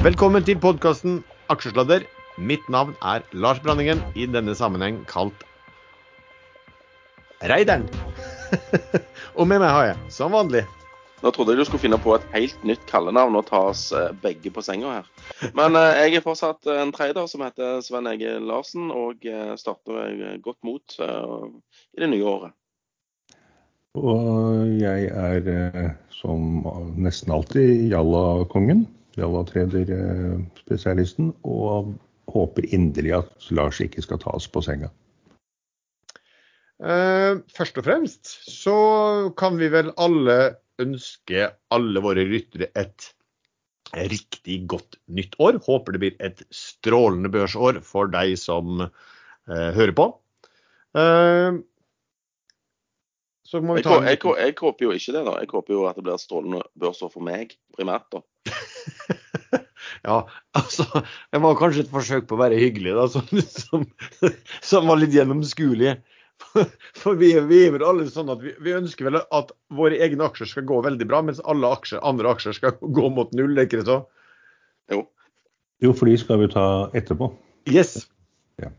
Velkommen til podkasten Aksjesladder. Mitt navn er Lars Branningen, i denne sammenheng kalt Reideren. og med meg har jeg, som vanlig Nå trodde jeg du skulle finne på et helt nytt kallenavn og ta oss eh, begge på senga her. Men eh, jeg er fortsatt en trader som heter Sven Ege Larsen, og eh, starter godt mot i det nye året. Og jeg er som nesten alltid Jalla-kongen. Jalla-trader-spesialisten. Og håper inderlig at Lars ikke skal ta oss på senga. Uh, først og fremst så kan vi vel alle ønske alle våre ryttere et riktig godt nytt år. Håper det blir et strålende børsår for deg som eh, hører på. Eh, så må vi ta jeg, jeg, jeg, håper jo ikke det, da. Jeg håper jo at det blir et strålende børsår for meg, primært. da. ja, altså Det var kanskje et forsøk på å være hyggelig, da, som, som, som var litt gjennomskuelig. For vi, vi, er vel alle sånn at vi, vi, ønsker vel at våre egne aksjer skal gå veldig bra, mens alle aksjer, andre aksjer skal gå mot null, er ikke det så? Jo. Jo, for de skal vi ta etterpå. Yes. Ja.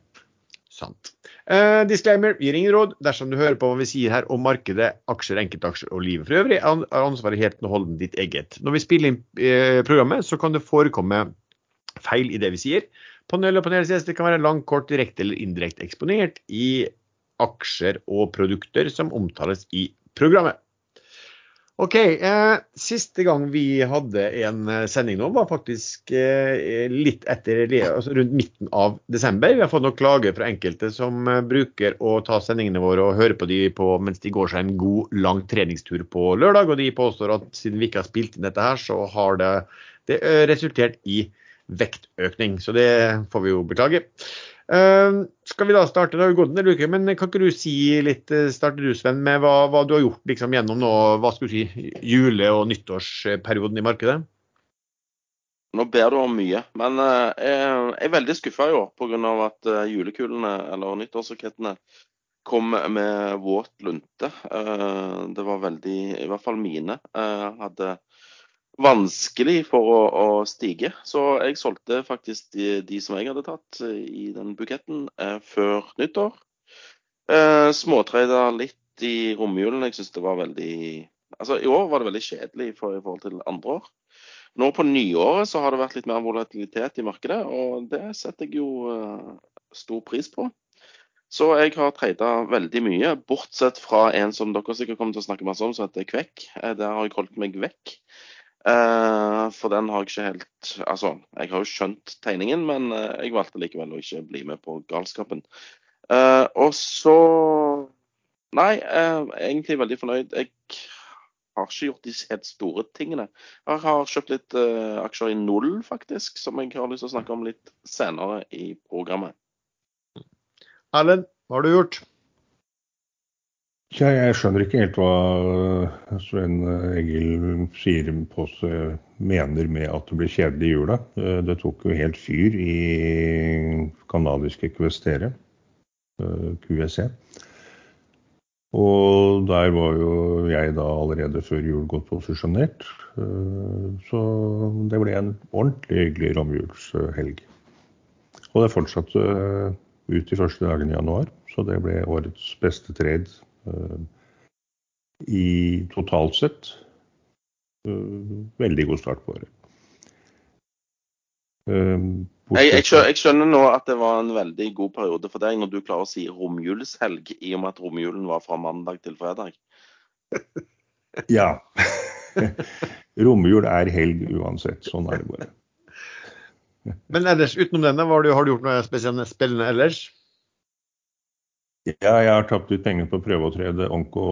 Sant. Eh, disclaimer gir ingen råd. Dersom du hører på hva vi sier her om markedet, aksjer, enkeltaksjer og livet for øvrig, er ansvaret helt og holdent ditt eget. Når vi spiller inn uh, programmet, så kan det forekomme feil i det vi sier. Panel og panelgjester kan være langt, kort, direkte eller indirekte eksponert i aksjer og produkter som omtales i programmet. Ok, eh, Siste gang vi hadde en eh, sending nå, var faktisk eh, litt etter, altså rundt midten av desember. Vi har fått noen klager fra enkelte som eh, bruker å ta sendingene våre og høre på de på, mens de går seg en god, lang treningstur på lørdag. Og de påstår at siden vi ikke har spilt inn dette her, så har det, det eh, resultert i vektøkning. Så det får vi jo beklage. Uh, skal vi da starte, det har jo gått en del uker, men kan ikke du si litt, eh, starte du Sven, med hva, hva du har gjort liksom, gjennom nå, hva skal du si, jule- og nyttårsperioden i markedet? Nå ber du om mye, men uh, jeg er veldig skuffa i år pga. at uh, julekulene, eller nyttårsrakettene, kom med våt lunte. Det var veldig, i hvert fall mine, hadde vanskelig for å, å, stige. Så jeg solgte faktisk de, de, som jeg hadde tatt eh, i den buketten eh, før nyttår. Eh, Småtreda litt i romjulen. Jeg syns det var veldig Altså i år var det veldig kjedelig for, i forhold til andre år. Nå på nyåret så har det vært litt mer volatilitet i markedet, og det setter jeg jo eh, stor pris på. Så jeg har trada veldig mye, bortsett fra en som dere sikkert kommer til å snakke masse om, som heter Kvekk. Eh, der har jeg holdt meg vekk. Uh, for den har jeg ikke helt Altså, jeg har jo skjønt tegningen, men uh, jeg valgte likevel å ikke bli med på galskapen. Uh, og så Nei, egentlig veldig fornøyd. Jeg har ikke gjort de helt store tingene. Jeg har kjøpt litt aksjer i null, faktisk, som jeg har lyst til å snakke om litt senere i programmet. Erlend, hva har du gjort? Ja, jeg skjønner ikke helt hva Sven Egil sier på seg mener med at det blir kjedelig i jula. Det tok jo helt fyr i kanadiske Questere, QSE. Og der var jo jeg da allerede før jul godt posisjonert. Så det ble en ordentlig hyggelig romjulshelg. Og det fortsatte ut de første dagene i januar, så det ble årets beste trade Eh, i totalt sett eh, veldig god start på året. Eh, jeg, jeg, skjønner, jeg, skjønner nå at det var en veldig god periode for deg når du klarer å si romjulshelg, i og med at romjulen var fra mandag til fredag. ja. Romjul er helg uansett. Sånn er det bare. Men ellers, utenom denne, har du, har du gjort noe spillende ellers? Ja, jeg har tapt ut penger på å prøve å trede onko,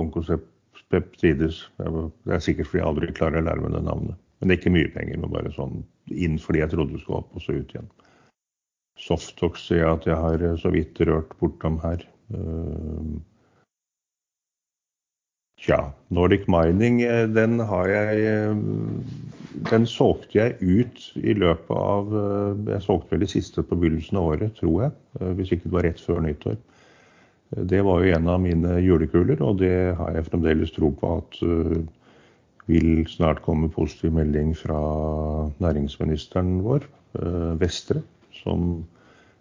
onkoseptides. Det er sikkert fordi jeg aldri klarer å lære meg det navnet. Men det er ikke mye penger, men bare sånn inn fordi jeg trodde det skulle opp og så ut igjen. Softox sier jeg at jeg har så vidt rørt bortom her. Tja, Nordic Mining, eh, den har jeg eh, Den solgte jeg ut i løpet av Jeg solgte vel det siste på begynnelsen av året, tror jeg. Hvis ikke det var rett før nyttår. Det var jo en av mine julekuler, og det har jeg fremdeles tro på at uh, vil snart komme positiv melding fra næringsministeren vår, Vestre, som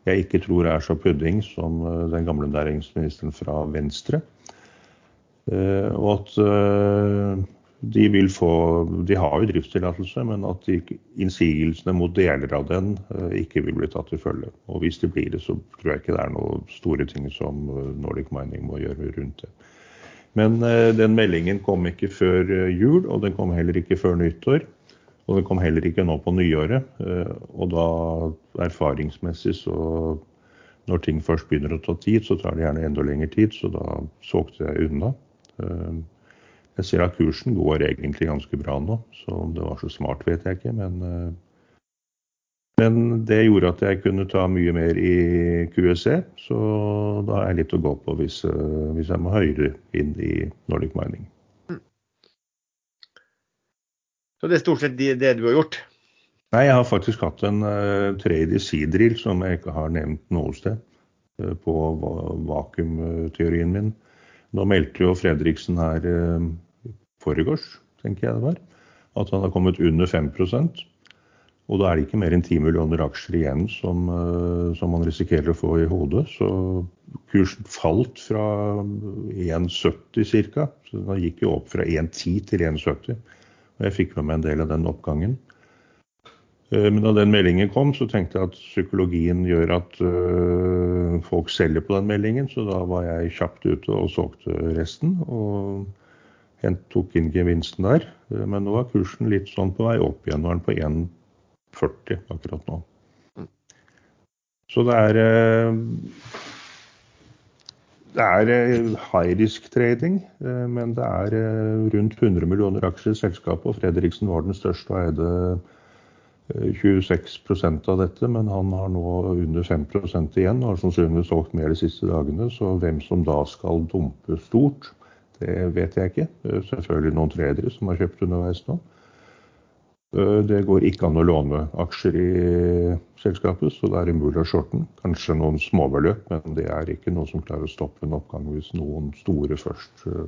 jeg ikke tror er så pudding som den gamle næringsministeren fra Venstre. Og at de vil få De har jo driftstillatelse, men at innsigelsene mot deler av den ikke vil bli tatt til følge. Og hvis det blir det, så tror jeg ikke det er noen store ting som Nordic Mining må gjøre rundt det. Men den meldingen kom ikke før jul, og den kom heller ikke før nyttår. Og den kom heller ikke nå på nyåret. Og da erfaringsmessig så Når ting først begynner å ta tid, så tar det gjerne enda lengre tid. Så da solgte jeg unna. Jeg ser at kursen går egentlig ganske bra nå, så om det var så smart, vet jeg ikke. Men, men det gjorde at jeg kunne ta mye mer i QSE, så da er jeg litt å gå på hvis, hvis jeg må høyere inn i Nordic Mining. Så det er stort sett det, du har gjort? Nei, jeg har faktisk hatt en uh, trade i Seadrill som jeg ikke har nevnt noe sted. Uh, på vakuumteorien min. Nå meldte jo Fredriksen her uh, foregårs, tenker jeg det var, at han har kommet under 5% og da er det ikke mer enn 10 millioner aksjer igjen som, som man risikerer å få i hodet. Så kursen falt fra 1,70 ca. Så den gikk jo opp fra 1,10 til 1,70. Og jeg fikk med meg en del av den oppgangen. Eh, men da den meldingen kom, så tenkte jeg at psykologien gjør at uh, folk selger på den meldingen, så da var jeg kjapt ute og solgte resten. Og tok inn gevinsten der. Eh, men nå er kursen litt sånn på vei opp igjen. Nå er den på 1,40 akkurat nå. Så det er uh, det er eh, high risk trading, eh, men det er eh, rundt 100 millioner aksjer i selskapet. Og Fredriksen var den største og eide 26% av dette, men han har nå under 5 igjen og har sannsynligvis solgt mer de siste dagene. Så hvem som da skal dumpe stort, det vet jeg ikke. Selvfølgelig noen tradere som har kjøpt underveis nå. Eh, det går ikke an å låne aksjer i selskapet, så det er umulig å shorte den. Kanskje noen småbeløp, men det er ikke noe som klarer å stoppe en oppgang hvis noen store først eh,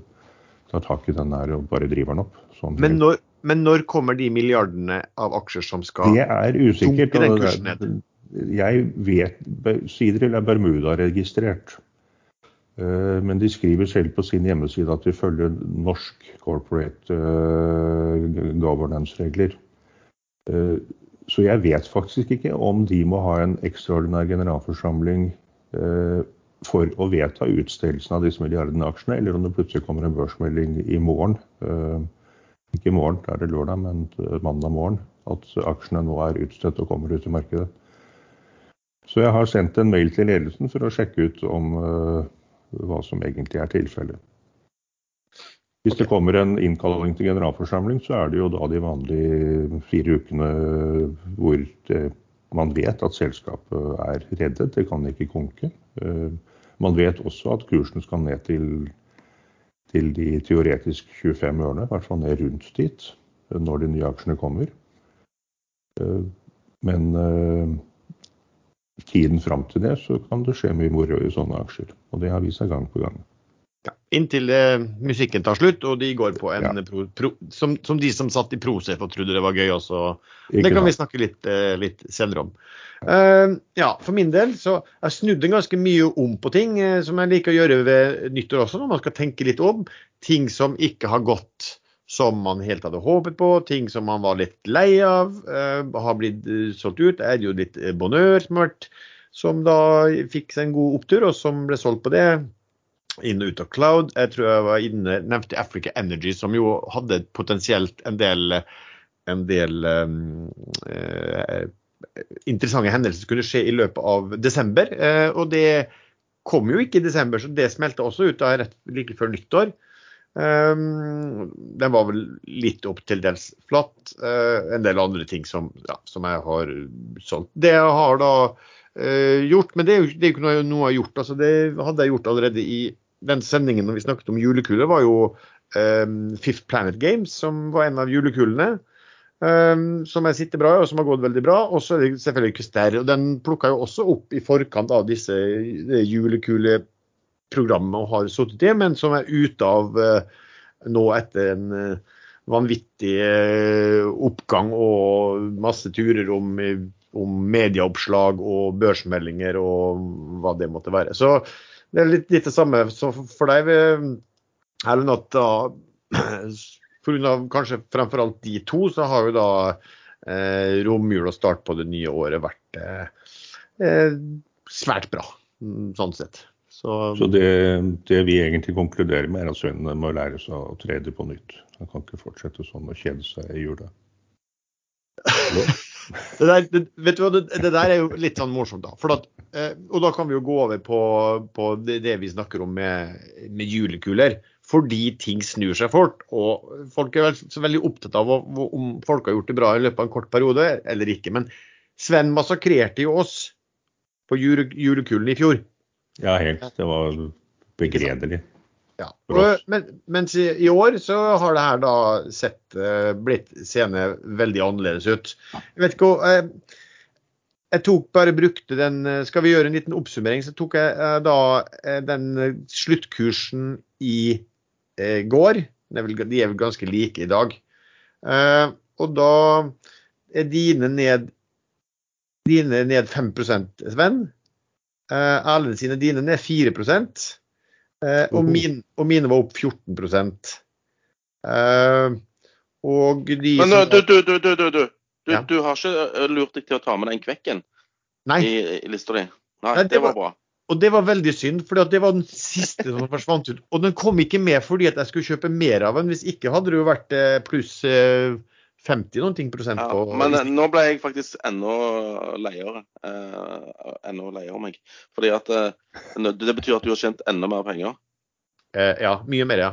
tar tak i den her og bare driver den opp. Sånn men, når, men, når, kommer de milliardene av aksjer som skal det er usikkert, den kursen ned? Jeg vet Sidril er Bermuda-registrert. Eh, men de skriver selv på sin hjemmeside at de følger norsk corporate governance-regler. Eh, så jeg vet faktisk ikke om de må ha en ekstraordinær generalforsamling eh, for å vedta utstedelsen av disse milliardene aksjene, eller om det plutselig kommer en børsmelding i morgen. Eh, ikke i morgen, da er det lørdag, men mandag morgen. At aksjene nå er utstedt og kommer ut i markedet. Så jeg har sendt en mail til ledelsen for å sjekke ut om hva som egentlig er tilfellet. Hvis det kommer en innkalling til generalforsamling, så er det jo da de vanlige fire ukene hvor det, man vet at selskapet er reddet. Det kan ikke konke. Eh, man vet også at kursen skal ned til, til de teoretisk 25 ørene, i hvert fall ned rundt dit, når de nye aksjene kommer. Eh, men eh, tiden fram til det, så kan det skje mye moro i sånne aksjer. Og det har vist seg gang på gang. Ja, inntil eh, musikken tar slutt, og de går på en ja. pro, pro, som, som, de som satt i Prosef og trodde det var gøy også. Ikke det kan vi snakke litt, eh, litt senere om. Uh, ja, for min del så jeg snudde ganske mye om på ting eh, som jeg liker å gjøre ved nyttår også, når man skal tenke litt om. Ting som ikke har gått som man helt hadde håpet på, ting som man var litt lei av, uh, har blitt uh, solgt ut. Det er jo litt Bonheur som da fikk seg en god opptur, og som ble solgt på det inn og ut av cloud. Jeg tror jeg var inne, nevnte Africa Energy, som jo hadde potensielt en del, en del um, uh, interessante hendelser som kunne skje i løpet av desember. Uh, og det kom jo ikke i desember, så det smelta også ut da rett like før nyttår. Um, den var vel litt opp til dels flatt. Uh, en del andre ting som, ja, som, jeg har solgt. Det jeg har da uh, gjort, men det er jo, det er ikke noe, jeg har gjort. Altså, det hadde jeg gjort allerede i den sendingen når vi snakket om julekuler, var jo um, Fifth Planet Games, som var en av julekulene. Um, som jeg sitter bra i, og som har gått veldig bra. Og så er det selvfølgelig Kvister. Og den plukka jo også opp i forkant av disse julekuleprogrammene og har sittet i, men som er ute av uh, nå etter en uh, vanvittig eh, oppgang og masse turer om, om medieoppslag og børsmeldinger og hva det måtte være. Så det er litt, litt det samme Så for deg, Erlend, at da pga. kanskje fremfor alt de to, så har jo da eh, romjul og start på det nye året vært eh, eh svært bra, mm, sånn sett. Så, så det, det, vi egentlig konkluderer med, er at sønnen må lære seg å trede på nytt. Han kan ikke fortsette sånn og kjede seg i jula. det, der, det, vet du hva, det, det, der er jo litt sånn morsomt, da. At, eh, og da kan vi jo gå over på, på det, vi snakker om med, med, julekuler. Fordi ting snur seg fort. Og folk er så veldig opptatt av om folk har gjort det bra i løpet av en kort periode eller ikke. Men Sven massakrerte jo oss på jule, julekulen i fjor. Ja, helt. Det var begredelig. Ja. Og, men, mens i, i, år så har det her da sett uh, blitt seende veldig annerledes ut. Jeg vet ikke hva uh, Jeg tok bare brukte den uh, Skal vi gjøre en liten oppsummering, så tok jeg da den sluttkursen i går. De er vel ganske like i dag. og da er dine ned dine ned 5% Sven. Erlend sine dine ned 4 uh, eh, og, min, og, mine var opp 14 uh, Og de Men du, du, du, du, du, du. Du, ja. du har ikke lurt deg til å ta med den kvekken Nei. i, i lista di? Nei, Nei, det, det var, bra. Og det var veldig synd, for det var den siste som forsvant ut. Og den kom ikke med fordi at jeg skulle kjøpe mer av den. Hvis ikke hadde det jo vært pluss 50 noen ting prosent på ja, Men nå ble jeg faktisk enda leiere. Eh, enda leiere meg. Fordi at eh, Det betyr at du har tjent enda mer penger? Eh, ja. Mye mer, ja.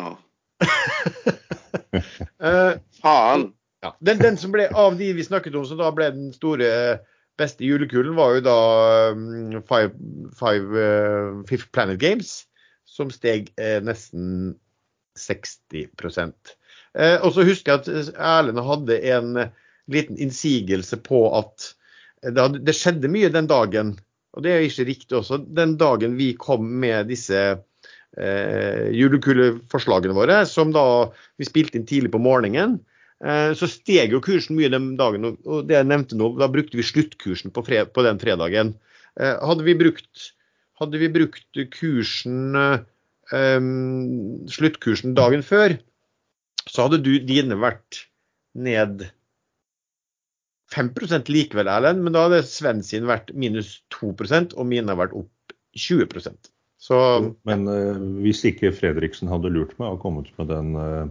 ja. eh, Faen! Ja. Den, den, som ble av de vi snakket om, som da ble den store beste julekulen, var jo da um, Five, five uh, Fifth Planet Games, som steg eh, nesten 60 Eh, og så husker jeg at Erlend hadde en liten innsigelse på at det, skjedde mye den dagen, og det er ikke riktig også, den dagen vi kom med disse eh, julekuleforslagene våre, som da vi spilte inn tidlig på morgenen. Eh, så steg jo kursen mye den dagen, og det jeg nevnte nå, da brukte vi sluttkursen på, fred, på den fredagen. Eh, hadde, vi brukt, hadde, vi brukt, kursen, eh, sluttkursen dagen før, så hadde du dine vært ned 5 likevel, Erlend, men da hadde Sven sin vært minus 2 og mine har vært opp 20 så, Men uh, hvis ikke Fredriksen hadde lurt meg og kommet med den uh,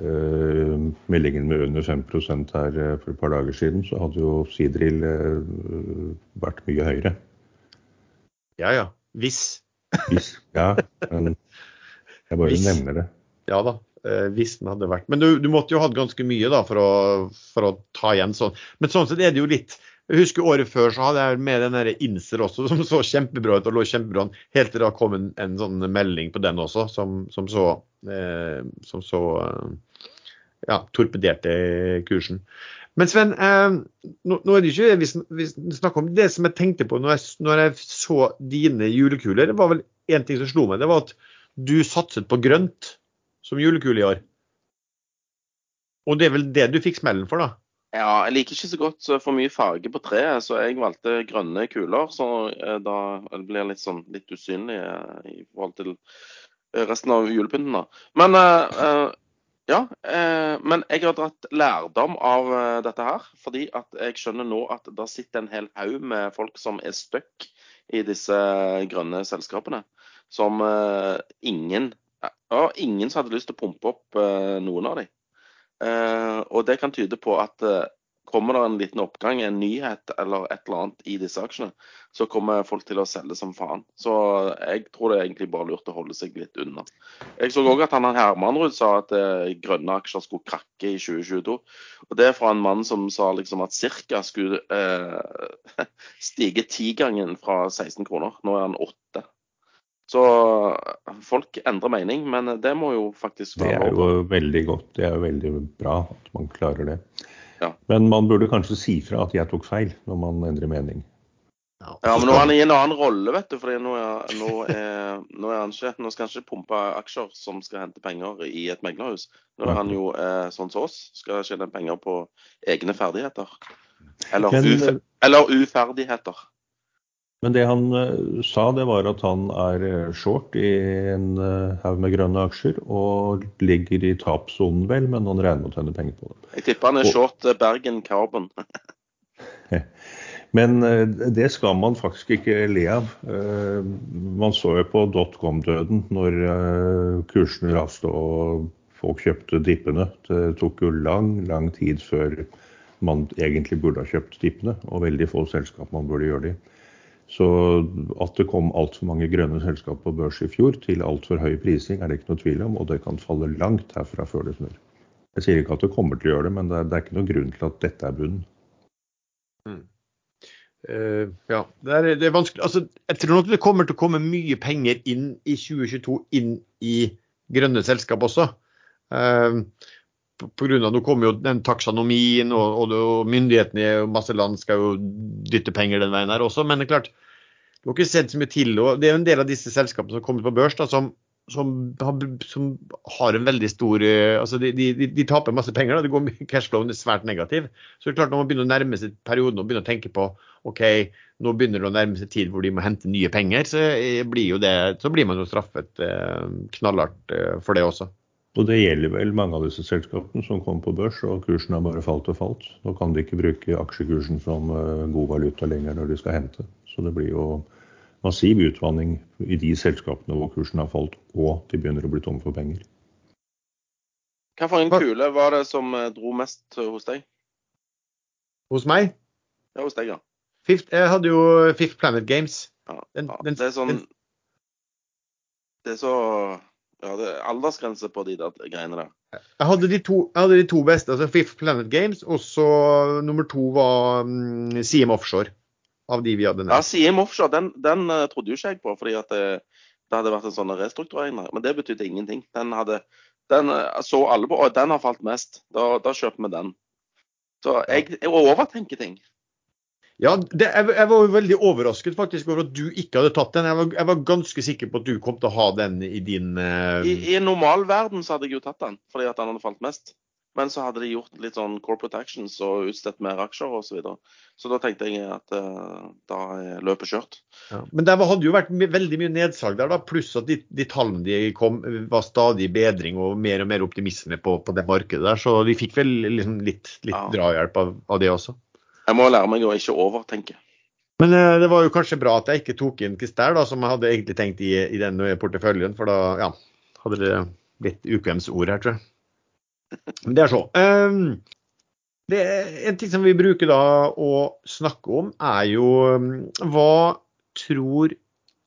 uh, meldingen med under 5 her for et par dager siden, så hadde jo Sidril vært mye høyere. Ja ja. Hvis. Hvis. Ja, men jeg bare Hvis. nevner det. Ja da. Eh, hvis den hadde vært Men du, du, måtte jo hatt ganske mye da for å, for å, ta igjen sånn. Men sånn sett er det jo litt Jeg husker året før så hadde jeg med den der Inser også, som så kjempebra ut og lå kjempebra Helt til det kom en, en sånn melding på den også, som, som så, eh, som så eh, ja, torpederte kursen. Men Sven, eh, nå, nå, er det ikke vi, vi snakker om det som jeg tenkte på når jeg, når jeg så dine julekuler. Det var vel én ting som slo meg. Det var at du satset på grønt som julekule i år. Og det er vel det du fikk smellen for, da? Ja, jeg liker ikke så godt for mye farge på treet, så jeg valgte grønne kuler. Så eh, da blir jeg litt sånn litt usynlig eh, i forhold til eh, resten av julepynten. da. Men uh, ja, uh, men jeg har dratt lærdom av dette her. Fordi at jeg skjønner nå at det sitter en hel haug med folk som er stuck i disse grønne selskapene. Som ingen og ingen som hadde lyst til å pumpe opp uh, noen av dem. Eh, og det kan tyde på at uh, kommer det en liten oppgang, en nyhet eller et eller annet i disse aksjene, så kommer folk til å selge som faen. Så jeg tror det er egentlig bare lurt å holde seg litt unna. Jeg så òg at han Hermanrud sa at grønne aksjer skulle krakke i 2022. Og det er fra en mann som sa liksom at ca. skulle stige tigangen fra 16 kroner. Nå er han 8. Så folk endrer mening, men det må jo faktisk være Det er jo veldig godt. Det er jo veldig bra at man klarer det. Ja. Men man burde kanskje si fra at jeg tok feil, når man endrer mening. Ja, men nå er han i en annen rolle, vet du. For nå, er, nå, er, nå, er han ikke Nå skal han ikke pumpe aksjer som skal hente penger i et meglerhus. Nå er han jo eh, sånn som oss. Skal tjene penger på egne ferdigheter. Eller, Men- uf eller uferdigheter. Men det han eh, sa, det var at han er eh, short i en eh, haug med grønne aksjer og ligger i tapssonen vel, men han regner med å tjene penger på det. Jeg tipper han er Og- short Bergen Carbon. Men det skal man faktisk ikke le av. Man så jo på dotcom-døden når kursene raste og folk kjøpte dippene. Det tok jo lang, lang tid før man egentlig burde ha kjøpt dippene, og veldig få selskap man burde gjøre det i. Så at det kom altfor mange grønne selskap på børs i fjor til altfor høy prising, er det ikke noe tvil om, og det kan falle langt herfra før det snur. Jeg sier ikke at det kommer til å gjøre det, men det er, det er ikke noen grunn til at dette er bunnen. Eh, ja, det er, det er vanskelig. Altså, jeg tror nok det kommer til å komme mye penger inn i 2022 inn i grønne selskap også. Uh, på, på grunn av, Nå kommer jo den taksonomien, og, og, og myndighetene i masse land skal jo dytte penger den veien her også. Men det er klart, du har ikke sett så mye til. og Det er jo en del av disse selskapene som kommer på børs da, som, som, har, som har en veldig stor eh, altså de, de, de, taper masse penger. da, det går mye Cashflowen er svært negativ. Så det er klart når man begynner å nærme seg perioden og begynner å tenke på OK, nå begynner det å nærme seg tid hvor de må hente nye penger, så eh, blir, det, så blir man jo straffet eh, knallhardt for det også. Og det gjelder vel mange av disse selskapene som kom på børs, og kursen har bare falt og falt. Nå kan de ikke bruke aksjekursen som god valuta lenger når de skal hente. Så det blir jo massiv utvanning i de selskapene hvor kursen har falt, og de begynner å bli tomme for penger. Hva for en kule var det som eh, dro mest hos deg? Hos meg Ja, hos deg, ja. Fifth, Jeg hadde jo Fifth Planet Games. ja. Den- ja. den- det er sånn den- Det er så Ja, det er aldersgrense på de der greiene der. Jeg hadde de to, jeg hadde de to beste, altså Fifth Planet Games, og så nummer to var um, CM Offshore. Av de vi hadde Ja, Siem Offshore, den, den uh, trodde jo ikke jeg på, fordi at det, det hadde vært en sånn restrukturering der. Men det betydde ingenting. Den hadde den uh, så alle på, og den har falt mest. Da, da kjøper vi den. Så jeg, jeg overtenker ting. Ja, det, jeg, jeg var veldig overrasket faktisk over at du ikke hadde tatt den. Jeg var, jeg var ganske sikker på at du kom til å ha den i din uh... I, I normal verden så hadde jeg jo tatt den, fordi at den hadde falt mest. Men så hadde de gjort litt sånn corporate actions og utstedt mer aksjer osv. Så, videre. så da tenkte jeg at uh, da er løpet kjørt. ja. Men det hadde jo vært veldig mye nedsalg der, da, pluss at de, de tallene de kom, var stadig bedring og mer og mer optimisme på, på det markedet der. Så de fikk vel liksom litt, litt Ja. drahjelp av, av det også. Jeg må lære meg å ikke overtenke. Men uh, det var jo kanskje bra at jeg ikke tok inn Christer, da, som jeg hadde egentlig tenkt i, i den porteføljen. For da ja, hadde det blitt ukvemsord her, tror jeg. Det er så. Um, det en ting som vi bruker da å snakke om, er jo um, hva tror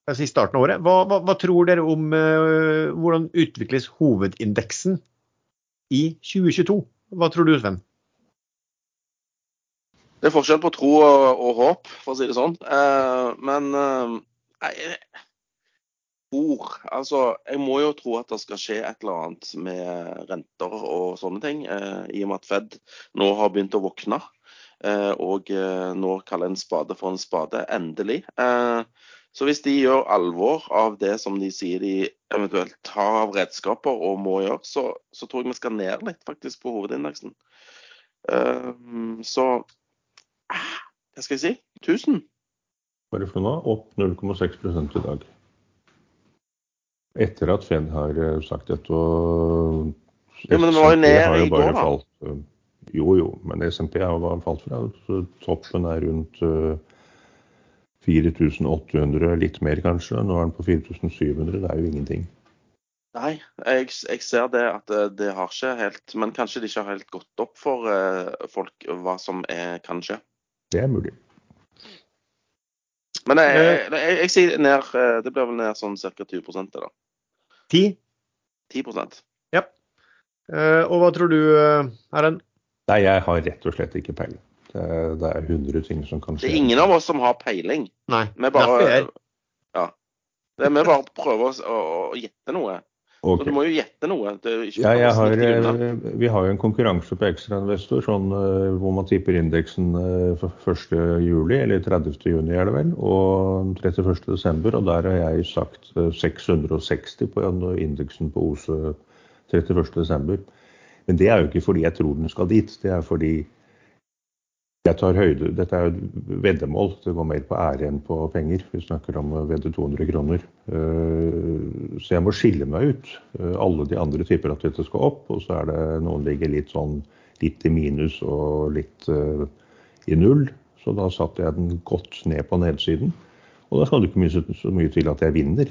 altså i starten av året, hva, hva, hva tror dere om uh, hvordan utvikles hovedindeksen i 2022? Hva tror du, Sven? Det er forskjell på tro og, og håp, for å si det sånn. Uh, men uh, nei, jeg tror Altså, jeg må jo tro at det skal skje et eller annet med renter og sånne ting, eh, i og med at Fed nå har begynt å våkne. Eh, og eh, nå kaller en spade for en spade, endelig. Eh, så hvis de gjør alvor av det som de sier de eventuelt tar av redskaper og må gjøre, så, så tror jeg vi skal ned litt faktisk på hovedindeksen. Eh, så hva skal jeg si? 1000? Hva er det for noe? Opp 0,6 i dag. Etter at Fed har eh, sagt dette og Ja, men det var jo ned jo i bare går, da. Falt, eh, jo, jo, men SMP har bare falt fra. Så toppen er rundt eh, 4800, litt mer kanskje. Nå er den på 4700. Det er jo ingenting. Nei, jeg, jeg ser det at det, har ikke helt Men kanskje det ikke har helt gått opp for eh, folk hva som er, kan skje. Det er mulig. Men jeg, jeg, jeg, jeg sier ned eh, Det blir vel ned sånn ca. 20 det da. 10? 10% Ja. Eh, og hva tror du, uh, Erlend? Nei, jeg har rett og slett ikke peiling. Det, er- det er 100 ting som kan Det er ingen av oss som har peiling. Nei. Vi bare, Derfor er- ja. det vi bare prøver å, å, å gjette noe. Så du må jo gjette noe. Ikke Ja, har, eh, vi har jo en konkurranse på ekstrainvestor sånn, eh, hvor man tipper indeksen eh, for 1. juli, eller 30. juni er det vel, og 31. desember. Og der har jeg sagt eh, 660 på indeksen på OSE 31. desember. Men det er jo ikke fordi jeg tror den skal dit, det er fordi jeg tar høyde. Dette er et veddemål. Det går mer på ære enn på penger. Vi snakker om å vedde 200 kroner. Eh, Så jeg må skille meg ut. Eh, Alle de andre tipper at dette skal opp, og så er det noen ligger litt sånn litt i minus og litt eh, i null. Så da satte jeg den godt ned på nedsiden. Og da skal det ikke så mye til at jeg vinner.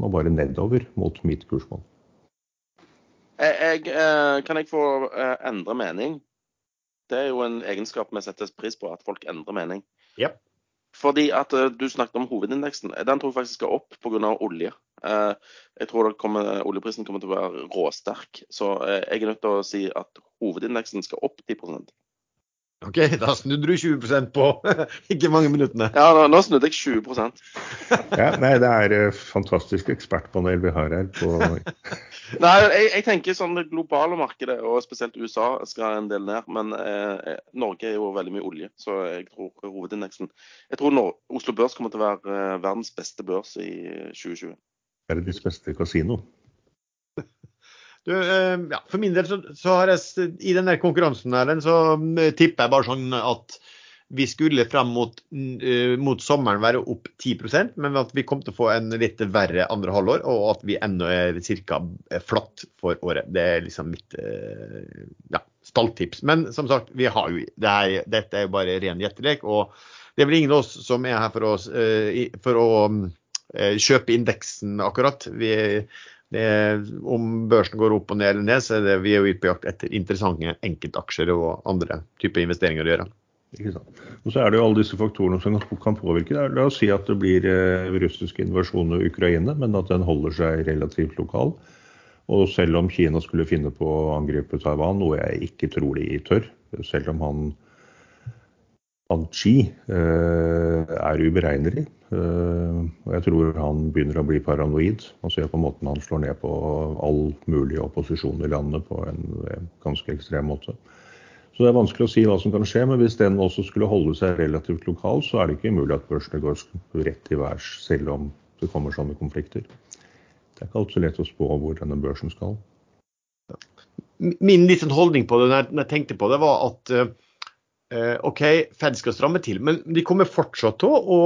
Man bare nedover mot mitt kursmål. Jeg, jeg, kan jeg få endre mening? Det er jo en egenskap vi setter pris på, at folk endrer mening. Yep. Fordi at eh, du snakket om hovedindeksen. Den tror jeg faktisk skal opp pga. olje. Eh, jeg tror kommer, oljeprisen kommer til å være råsterk. Så eh, jeg er nødt til å si at hovedindeksen skal opp 10 OK, da snudde du 20% på ikke mange minuttene. Ja, nå, nå snudde jeg 20 Ja, nei, det er uh, fantastisk ekspertpanel vi har her. på Nei, jeg, jeg tenker sånn det globale markedet, og spesielt USA, skal en del ned. Men eh, Norge er jo veldig mye olje, så jeg tror hovedindeksen Jeg tror Nor Oslo Børs kommer til å være eh, verdens beste børs i 2020. Verdens beste kasino. Du, eh, ja, for min del så, så har jeg i den der konkurransen her, så eh, tipper jeg bare sånn at vi skulle frem mot, eh, mot sommeren være opp 10% men at vi kom til å få en litt verre andre halvår, og at vi ennå er ca. flatt for året. Det er liksom mitt ja, stalltips. Men som sagt, vi har jo, det er, dette er jo bare ren gjettelek. Og det er vel ingen av oss som er her for, oss, for å kjøpe indeksen akkurat. Vi, det, om børsen går opp og ned eller ned, så er det, vi er jo ute på jakt etter interessante enkeltaksjer og andre typer investeringer å gjøre. Ikke sant? Og så er det jo alle disse faktorene som kan påvirke. det. La oss si at det blir eh, russisk i Ukraina, men at den holder seg relativt lokal. Og selv om Kina skulle finne på å angripe Taiwan, noe jeg ikke tror de tør, selv om han, Xi eh, er uberegnelig, eh, og jeg tror han begynner å bli paranoid. Man ser på måten han slår ned på all mulig opposisjon i landet på en ganske ekstrem måte. Så det er vanskelig å si hva som kan skje, men hvis den også skulle holde seg relativt lokal, så er det ikke umulig at børsene går rett til værs, selv om det kommer sånne konflikter. Det er ikke alltid så lett å spå hvor denne børsen skal. Min litt sånn holdning på det når jeg- tenkte på det, var at eh, OK, Fed skal stramme til, men de kommer fortsatt til å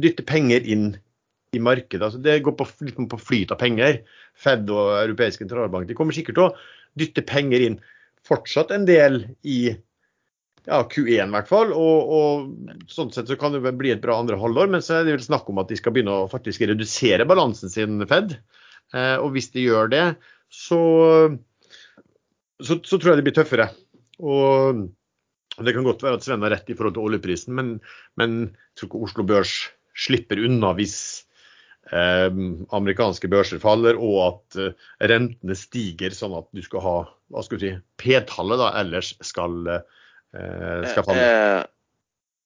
dytte penger inn i markedet. Altså, det går på, litt på flyt av penger. Fed og europeiske sentralbank de kommer sikkert til å dytte penger inn fortsatt en del i ja, Q1 i hvert fall. Og, og sånn sett så kan det bli et bra andre halvår, men så er det vel snakk om at de skal begynne å faktisk redusere balansen sin, Fed. Eh, og hvis de gjør det, så, så, så tror jeg det blir tøffere. Og det kan godt være at Sven har rett i forhold til oljeprisen, men, men jeg tror ikke Oslo Børs slipper unna hvis eh, amerikanske børser faller og at eh, rentene stiger, sånn at du skal ha hva skal du si, P-tallet da ellers skal, eh, skal falle. Eh,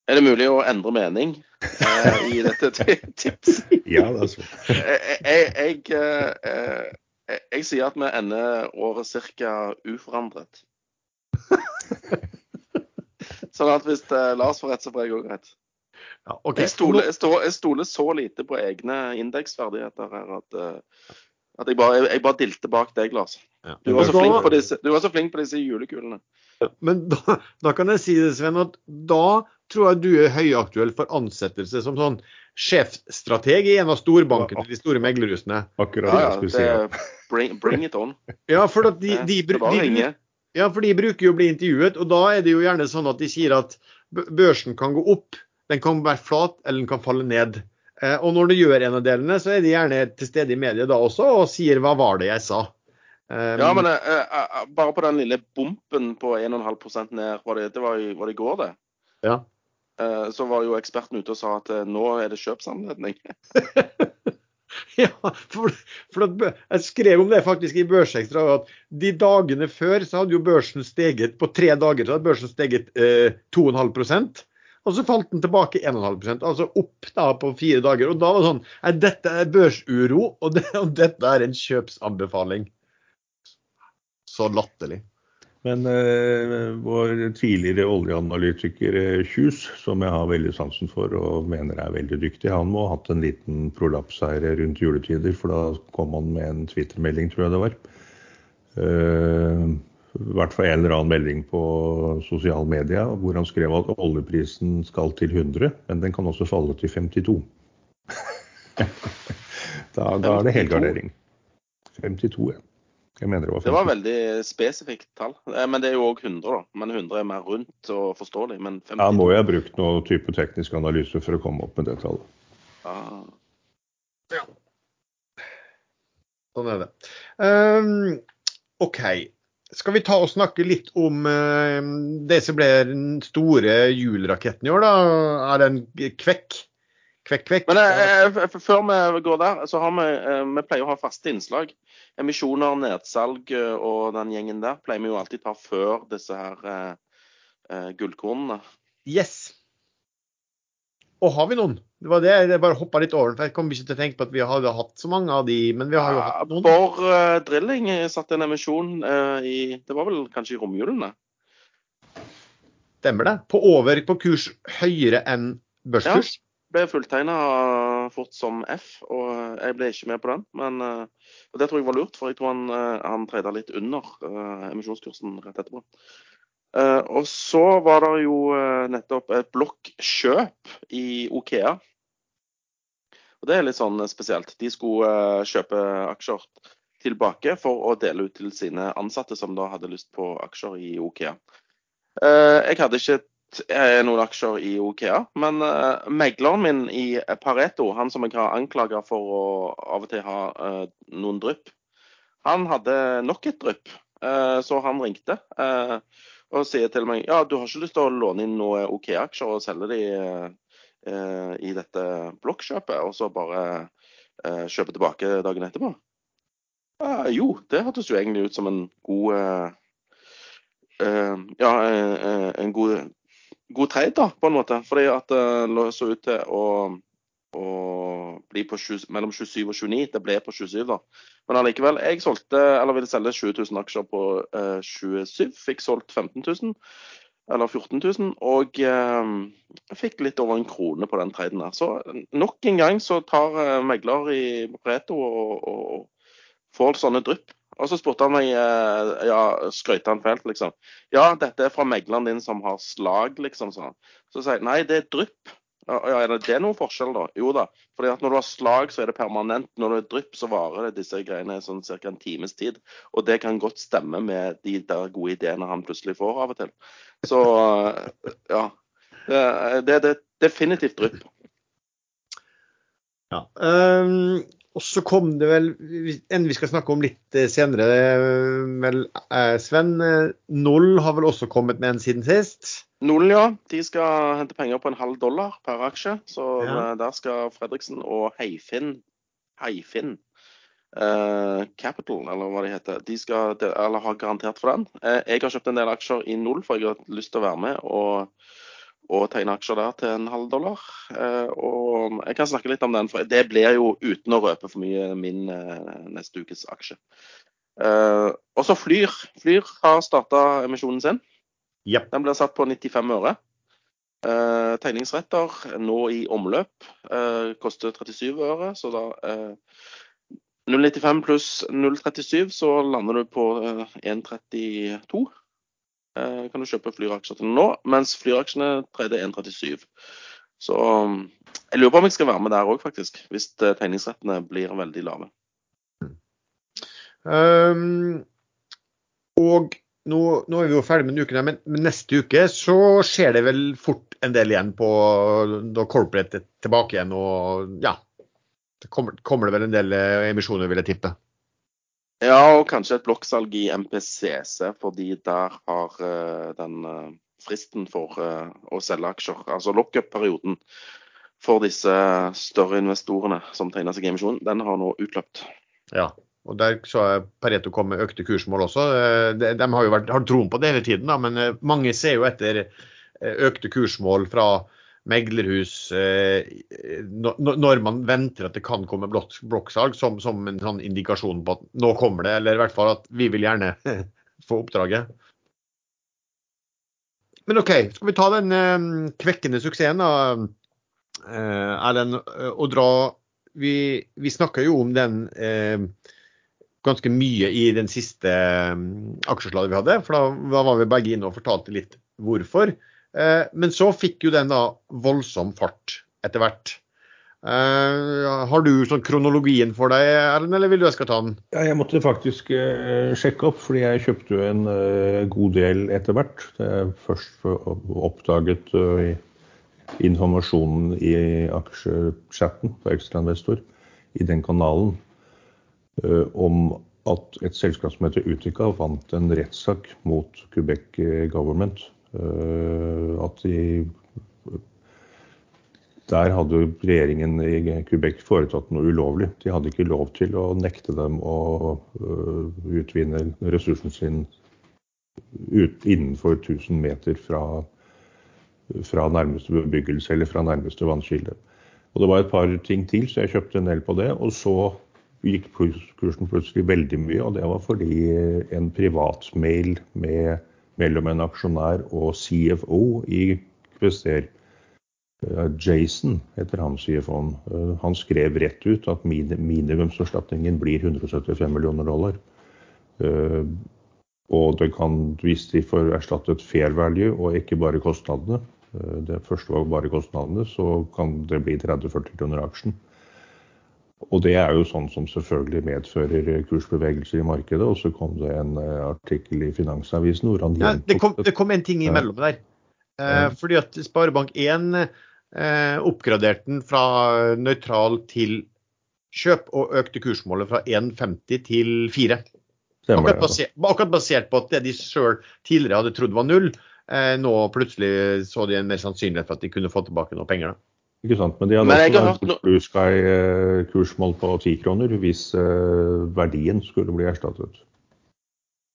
er det mulig å endre mening eh, i dette tipset? Ja, det er sånn. Jeg, jeg, jeg, eh, jeg, jeg sier at vi ender året ca. uforandret. Sånn at hvis eh, Lars får rett, så får jeg òg rett. Ja, okay. Jeg stoler, jeg, stoler, jeg stoler så lite på egne indeksferdigheter her at, eh, at jeg, bare, jeg bare dilter bak deg, Lars. Ja. Du var, så Da- flink på disse, du var så flink på disse julekulene. Men da, da kan jeg si det, Sven, at da tror jeg du er høyaktuell for ansettelse som sånn sjefstrateg i en av storbankene til de store meglerhusene. Akkurat Ja, ja, det, bring, bring it on. Ja, for at de, de, de, ringe. Ja, for de bruker jo å bli intervjuet, og da er det jo gjerne sånn at de sier at børsen kan gå opp, den kan være flat, eller den kan falle ned. Eh, og når du gjør en av delene, så er de gjerne til stede i media da også og sier 'hva var det jeg sa'? Um, Ja, men eh, eh, bare på den lille bumpen på 1,5 ned, var det, det var, i, var det i går, det? Ja. Eh, Så var jo eksperten ute og sa at eh, nå er det kjøpsanledning. Ja, for, for at, jeg skrev om det faktisk i Børsekstra. at De dagene før så hadde jo børsen steget på tre dager så hadde børsen steget eh, 2,5 Og så falt den tilbake 1,5% altså opp da på fire dager. Og da var det sånn Nei, dette er børsuro, og, det, og dette er en kjøpsanbefaling. Så latterlig. Men eh, vår tidligere oljeanalytiker eh, Kjus, som jeg har veldig sansen for og mener er veldig dyktig, han må ha hatt en liten prolaps her rundt juletider, for da kom han med en Twitter-melding, tror jeg det var. Eh, I hvert fall en eller annen melding på sosiale medier hvor han skrev at oljeprisen skal til 100, men den kan også falle til 52. da, da er det helgardering. 52, ja. Jeg mener det var 50. Det var veldig spesifikt tall. Eh, Men det er jo òg 100, da. Men 100 er mer rundt og forståelig. Men 50 Ja, må jeg ha brukt noe type teknisk analyse for å komme opp med det tallet. Ah. Sånn er det. Um, OK. Skal vi ta og snakke litt om uh, det som ble den store juleraketten i år, da? Er det en kvekk? Kvekk, kvekk? Men eh, f- før vi går der, så har vi eh, Vi pleier å ha faste innslag. Emisjoner, nedsalg eh, og den gjengen der pleier vi jo alltid ta før disse her eh, eh, gullkornene. Yes. Og har vi noen? Det var det jeg bare hoppa litt over, for jeg kom ikke til å tenke på at vi hadde hatt så mange av de, men vi har jo hatt noen. Borr eh, Drilling satte en emisjon eh, i Det var vel kanskje i romjulene? Stemmer det? På over på kurs høyere enn børskurs? Ble fulltegna fort som F, og jeg ble ikke med på den. Men eh, og det tror jeg var lurt, for jeg tror han, eh, han treda litt under eh, emisjonskursen rett etterpå. Eh, og så var det jo eh, nettopp et blokkjøp i Okea. Og Det er litt sånn spesielt. De skulle eh, kjøpe aksjer tilbake for å dele ut til sine ansatte som da hadde lyst på aksjer i Okea. Eh, Jeg hadde ikke eh, noen aksjer i Okea, men eh, megleren min i Pareto, han som jeg har anklaga for å av og til ha eh, noen drypp, han hadde nok et drypp. Eh, så han ringte eh, og sier til meg ja, du har ikke lyst til å låne inn noen Okea-aksjer og selge de eh, eh, i dette blokkjøpet, og så bare eh, kjøpe tilbake dagen etterpå? Eh, jo, det hørtes jo egentlig ut som en god eh, eh, Ja, eh, eh, en god, god trade, da, på en måte. Fordi at det lå så ut til å, å bli på 20, mellom 27 og 29. Det ble på 27, da. Men allikevel, jeg solgte, eller ville selge 20 000 aksjer på eh, 27. Fikk solgt 15 000, eller 14 000, og eh, fikk litt over en krone på den traden der. Så nok en gang så tar eh, megler i Preto og, og, og får sånne drypp. Og så spurte han meg eh, ja, skrøyte han fælt, liksom. Ja, dette er fra megleren din som har slag, liksom. sånn. Så sier jeg nei, det er drypp. Ja, er det, noen forskjell, da? Jo da. fordi at når du har slag, så er det permanent. Når det er drypp, så varer det disse greiene sånn ca. en times tid. Og det kan godt stemme med de der gode ideene han plutselig får av og til. Så eh, ja. Det, er definitivt drypp. Ja. Ehm, og så kom det vel en vi skal snakke om litt eh, senere, eh, vel, eh, Sven. Null har vel også kommet med en siden sist? Null, ja. De skal hente penger på en halv dollar per aksje. Så Ja. der skal Fredriksen og Heifinn Heifinn eh, Capital, eller hva de heter, de skal, eller har garantert for den. Jeg har kjøpt en del aksjer i null, for jeg har lyst til å være med og, og tegne aksjer der til en halv dollar. Eh, og jeg kan snakke litt om den, for det blir jo uten å røpe for mye min eh, neste ukes aksje. Eh, og så Flyr. Flyr har starta emisjonen sin. Yep. Den blir satt på 95 øre. Eh, tegningsretter nå i omløp eh, koster 37 øre, så da eh, 0,95 pluss 0,37, så lander du på eh, 1,32. Eh, kan du kjøpe Flyr-aksjer til nå, mens Flyr-aksjene trader 1,37. Så um, jeg lurer på om jeg skal være med der òg, faktisk. Hvis eh, tegningsrettene blir veldig lave. Um, og nå, nå er vi jo ferdig med denne uken, her, men, neste uke så skjer det vel fort en del igjen på da corporate tilbake igjen og ja. Det kommer, kommer det vel en del eh, emisjoner, vil jeg tippe. Ja, og kanskje et blokksalg i MPCC, fordi der har eh, den eh, fristen for eh, å selge aksjer, altså lockup-perioden for disse større investorene som tegner seg i emisjonen, den har nå utløpt. Ja. Og der så jeg Pareto kom med økte kursmål også. De, de har jo vært, har troen på det hele tiden, da, men mange ser jo etter økte kursmål fra meglerhus eh, når man venter at det kan komme blokksalg, som, som, en sånn indikasjon på at nå kommer det, eller i hvert fall at vi vil gjerne få oppdraget. Men OK, skal vi ta den eh, kvekkende suksessen, da, eh, Erlend, og dra Vi, vi snakka jo om den ganske mye i den siste aksjeslaget vi hadde, for da var vi begge inne og fortalte litt hvorfor. Eh, men så fikk jo den da voldsom fart etter hvert. Uh, har du sånn kronologien for deg, Erlend, eller vil du jeg skal ta den? Ja, jeg måtte faktisk uh, sjekke opp, fordi jeg kjøpte jo en god del etter hvert. Jeg først oppdaget informasjonen i aksjechatten på Ekstrainvestor, i den kanalen, om at et selskap som heter Utica vant en rettssak mot Quebec Government Eh, at de der hadde regjeringen i Quebec foretatt noe ulovlig. De hadde ikke lov til å nekte dem å eh, utvinne ressursen sin ut, innenfor 1000 meter fra, fra, nærmeste bebyggelse eller fra nærmeste vannkilde. Og Det var et par ting til, så jeg kjøpte en del på det. Og så gikk kursen plutselig veldig mye, og det var fordi en privatmail med mellom en aksjonær og CFO i Kvester. Eh, Jason heter han CFO-en. Eh, han skrev rett ut at minimumserstatningen blir 175 millioner dollar. Eh, og det kan, hvis de får erstattet fair value og ikke bare kostnadene, det første var bare kostnadene, så kan det bli 30-40 kroner aksjen. Og det er jo sånn som selvfølgelig medfører kursbevegelser i markedet. Og så kom det en eh, artikkel i Finansavisen hvor han ja, det, kom, det kom en ting imellom der. Eh, fordi at Sparebank1 eh, oppgraderte den fra nøytral til kjøp og økte kursmålet fra 1,50 til 4. Akkurat basert, akkurat basert, på at det de sjøl tidligere hadde trodd var null, eh, nå plutselig så de en mer sannsynlighet for at de kunne få tilbake noe penger. da. Ikke sant, Men de hadde men også hørt... Blue Sky-kursmål på ti kroner hvis uh, verdien skulle bli erstattet.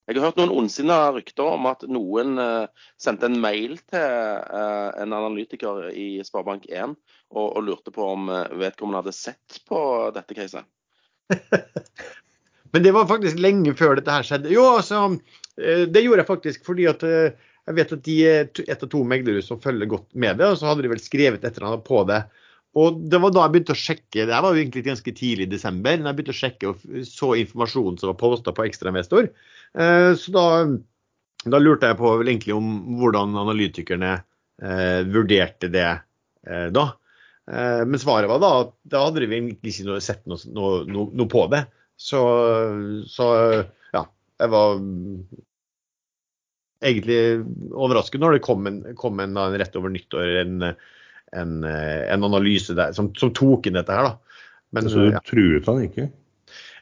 Jeg har hørt noen ondsinna rykter om at noen uh, sendte en mail til uh, en analytiker i Sparebank1 og, og, lurte på om vedkommende hadde sett på dette caset. Men det var faktisk lenge før dette her skjedde. Jo, altså, det gjorde jeg faktisk fordi at jeg vet at de er et av to meglere som følger godt med det, og så hadde de vel skrevet et eller annet på det. Og det var da jeg begynte å sjekke, det var jo egentlig ganske tidlig i desember, men jeg begynte å sjekke og så informasjonen som var posta på Ekstrainvestor. Eh, så da, da, lurte jeg på vel egentlig om hvordan analytikerne eh, vurderte det eh, da. Men svaret var da at da hadde vi egentlig ikke sett noe, noe, noe, på det. Så, så ja, jeg var egentlig overraskende når det kom en, kom en, en rett over nyttår en, en, en analyse der, som, som, tok inn dette her. da. Men, Så du ja. truet han ikke?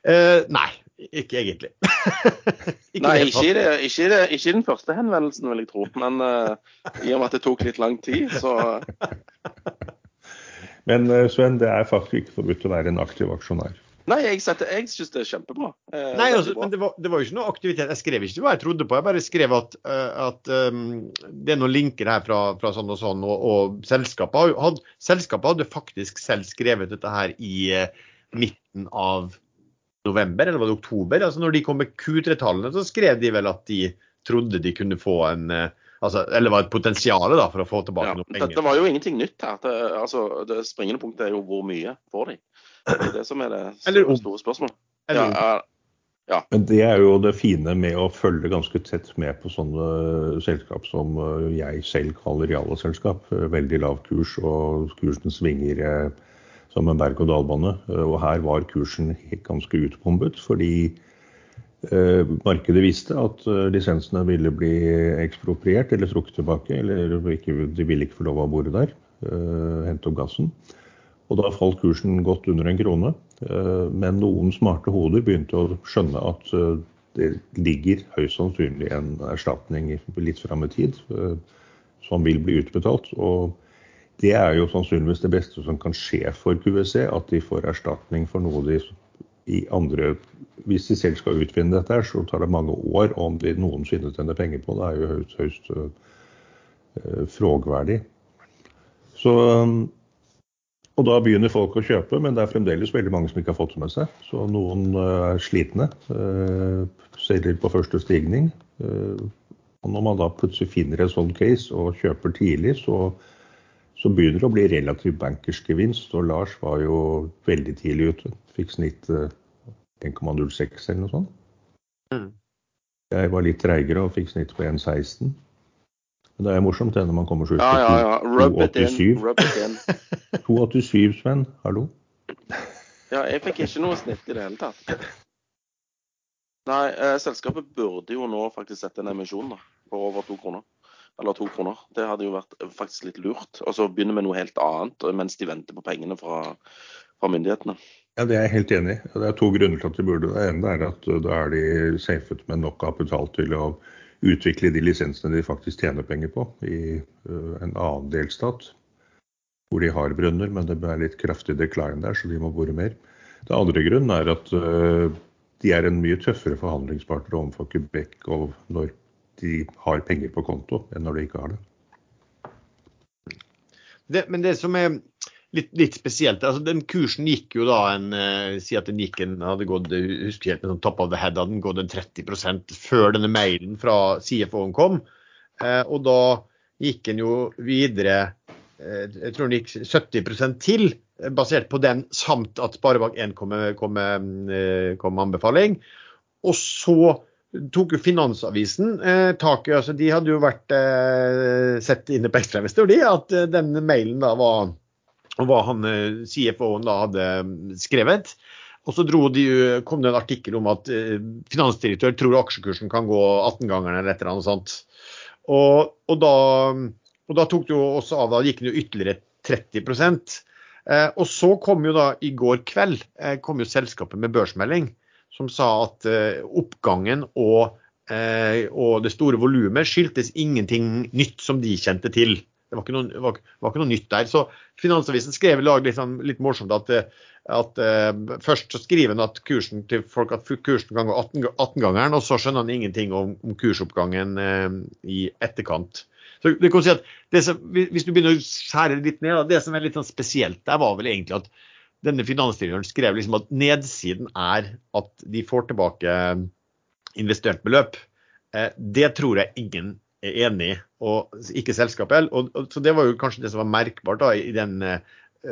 Uh, nei, ikke egentlig. ikke nei, ikke i, det, ikke, det, ikke i, den første henvendelsen, vil jeg tro. Men uh, i og med at det tok litt lang tid, så Men uh, Sven, det er faktisk ikke forbudt å være en aktiv aksjonær. Nei, jeg, setter, jeg syns det er kjempebra. Eh, Nei, altså, men det var, det var, jo ikke noe aktivitet. Jeg skrev ikke hva jeg trodde på. Jeg bare skrev at, uh, at um, det er noen linker her fra, fra sånn og sånn, og, og selskapet, had, selskapet, hadde faktisk selv skrevet dette her i uh, midten av november, eller var det oktober? Altså Når de kom med Q3-tallene, så skrev de vel at de trodde de kunne få en uh, Altså, eller var et potensial da, for å få tilbake ja, noen penger. Det var jo ingenting nytt her. Det, altså, det springende punktet er jo hvor mye får de. Det er det som er det store, store spørsmålet. Ja, ja. Men det er jo det fine med å følge ganske tett med på sånne selskap som eh, jeg selv kaller realselskap. Veldig lav kurs, og kursen svinger eh, som en berg-og-dal-bane. Eh, og her var kursen ganske utbombet, fordi markedet visste at lisensene ville bli ekspropriert eller trukket tilbake. Eller de ville ikke få lov av å bore der, hente opp gassen. Og da falt kursen godt under en krone. Eh, men noen smarte hoder begynte å skjønne at eh, det ligger høyst sannsynlig en erstatning litt fram i tid eh, som vil bli utbetalt. Og det er jo sannsynligvis det beste som kan skje for QWC, at de får erstatning for noe de i andre Hvis de selv skal utvinne dette, så tar det mange år. Om de noensinne tjener penger på det, er jo høyst, høyst uh, frågverdig. Så, og da begynner folk å kjøpe, men det er fremdeles veldig mange som ikke har fått det med seg. Så noen er slitne. Selger på første stigning. Og når man da plutselig finner en sånn case og kjøper tidlig, så, så begynner det å bli relativt bankersgevinst. Og Lars var jo veldig tidlig ute. Fikk snitt 1,06 eller noe sånt. Mm. Jeg var litt treigere og fikk snitt på 1,16. Det er morsomt det når man kommer så ut ja, ja, ja. Rub 287. 287, Sven. Hallo? Ja, jeg fikk ikke noe snitt i det hele tatt. Nei, eh, selskapet burde jo nå faktisk sette en emisjon da, på over to kroner. Eller to kroner. Det hadde jo vært faktisk litt lurt. Og så begynne med noe helt annet mens de venter på pengene fra, fra myndighetene. Ja, Det er jeg helt enig i. Det er to grunner til at de burde. Det ene er at da er de safet med nok kapital til å utvikle de lisensene de faktisk tjener penger på i uh, en annen delstat. Hvor de har brønner, men det er litt kraftig decline der, så de må bore mer. Det andre grunnen er at uh, de er en mye tøffere forhandlingspartner overfor Quebec når de har penger på konto, enn når de ikke har det. det men det som er litt, litt, spesielt. altså Den kursen gikk jo da en uh, Si at den gikk en, hadde gått husker helt sånn top of the head, hadde den gått en 30 før denne mailen fra CFO-en kom. Uh, og da gikk den jo videre uh, Jeg tror den gikk 70% til, basert på den, samt at Sparebank1 kom, kom, kom med anbefaling. Og så tok jo Finansavisen eh, taket. altså De hadde jo vært eh, sett inne på ekstrainvestor, de, at eh, denne mailen da var og hva han eh, CFO-en da hadde mm, skrevet. Og så de, kom det en artikkel om at eh, finansdirektør tror aksjekursen kan gå 18-gangeren eller et eller annet sånt. Og, og, da, og, da, tok det jo også av, da gikk den jo ytterligere 30 eh, Og så kom jo da i går kveld eh, kom jo selskapet med børsmelding som sa at eh, oppgangen og, eh, og det store volumet skyldtes ingenting nytt som de kjente til. Det var ikke noe, var, var ikke noe nytt der. Så Finansavisen skrev i litt, morsomt at, at uh, først så skriver han at kursen til folk at kursen kan gå 18-gangeren, 18 og så skjønner han ingenting om, om kursoppgangen uh, i etterkant. Så det kan si at som, Hvis du begynner å skjære litt ned, det som er litt sånn spesielt der, var vel egentlig at denne finansdirektøren skrev liksom at nedsiden er at de får tilbake investert beløp. Det tror jeg ingen er enig og ikke selskapet. Og, og, så Det var jo kanskje det som var merkbart da, i den uh,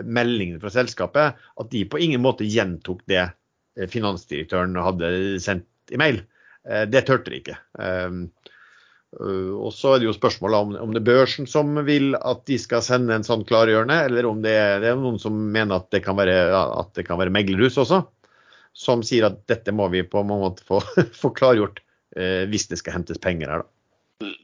meldingen fra selskapet, at de på ingen måte gjentok det uh, finansdirektøren hadde sendt i mail. Uh, det turte de ikke. Um, og så er det jo spørsmålet om, om, det er børsen som vil at de skal sende en sånn klargjørende, eller om det er, det er noen som mener at det kan være, at det kan være meglerhus også, som sier at dette må vi på en måte få, få klargjort hvis det skal hentes penger her. da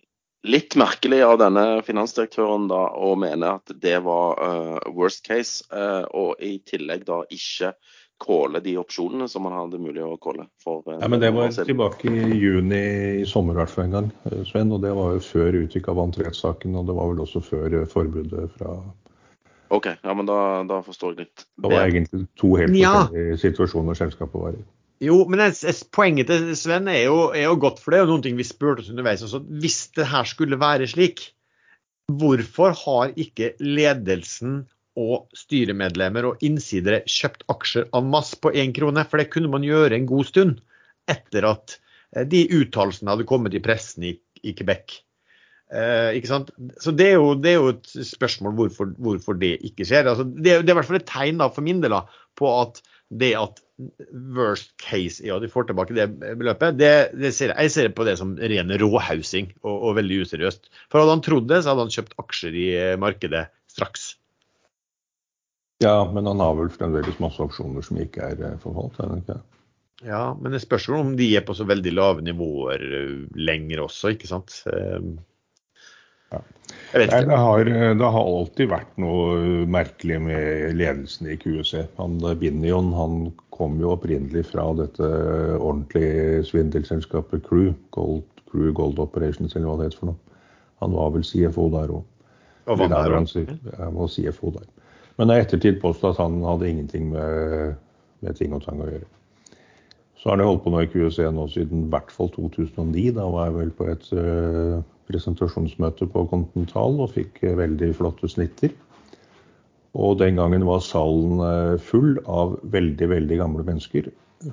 litt merkelig av denne finansdirektøren da å mene at det var uh, worst case, uh, og i tillegg da ikke kåle de opsjonene som man hadde mulig å calle. Uh, ja, men det var tilbake i juni i sommer i hvert fall en gang, Sven. Og det var jo før Utvika vant rettssaken, og det var vel også før forbudet fra OK, ja, men da, da forstår jeg litt. Det var egentlig to helt forskjellige ja. situasjoner selskapet var i. Jo, men poenget til Sven er jo, er jo, godt, for det er jo noen ting vi spurte oss underveis. Også. Hvis det her skulle være slik, hvorfor har ikke ledelsen og styremedlemmer og innsidere kjøpt aksjer en masse på én krone? For det kunne man gjøre en god stund etter at eh, de uttalelsene hadde kommet i pressen i, i Quebec. Eh? Så det er, jo, det er jo et spørsmål hvorfor, hvorfor det ikke skjer. Altså, det, det, er i hvert fall et tegn da, for min del da, på at det at worst case ja at de får tilbake det beløpet, det, det ser jeg, jeg, ser på det som ren råhausing og, og, veldig useriøst. For hadde han trodd det, så hadde han kjøpt aksjer i eh, markedet straks. Ja, men han har vel fremdeles masse opsjoner som ikke er forholdt, er det ikke? Ja, men det spørs om de er på så veldig lave nivåer eh, lenger også, ikke sant. Ja. Nei, det, har, det, har, alltid vært noe merkelig med ledelsen i QC. Han Binion han kom jo opprinnelig fra dette ordentlige svindelselskapet Crew, Gold, Crew Gold Operations, eller hva det heter for noe. Han var vel CFO der òg. Og var der òg? CFO der. Men det er ettertid påstått at han hadde ingenting med, med ting og tang å gjøre. Så har de holdt på nå i QC nå siden i hvert fall 2009. Da var jeg vel på et uh, presentasjonsmøte på Continental og fikk veldig flotte snitter. Og den gangen var salen eh, full av veldig, veldig gamle mennesker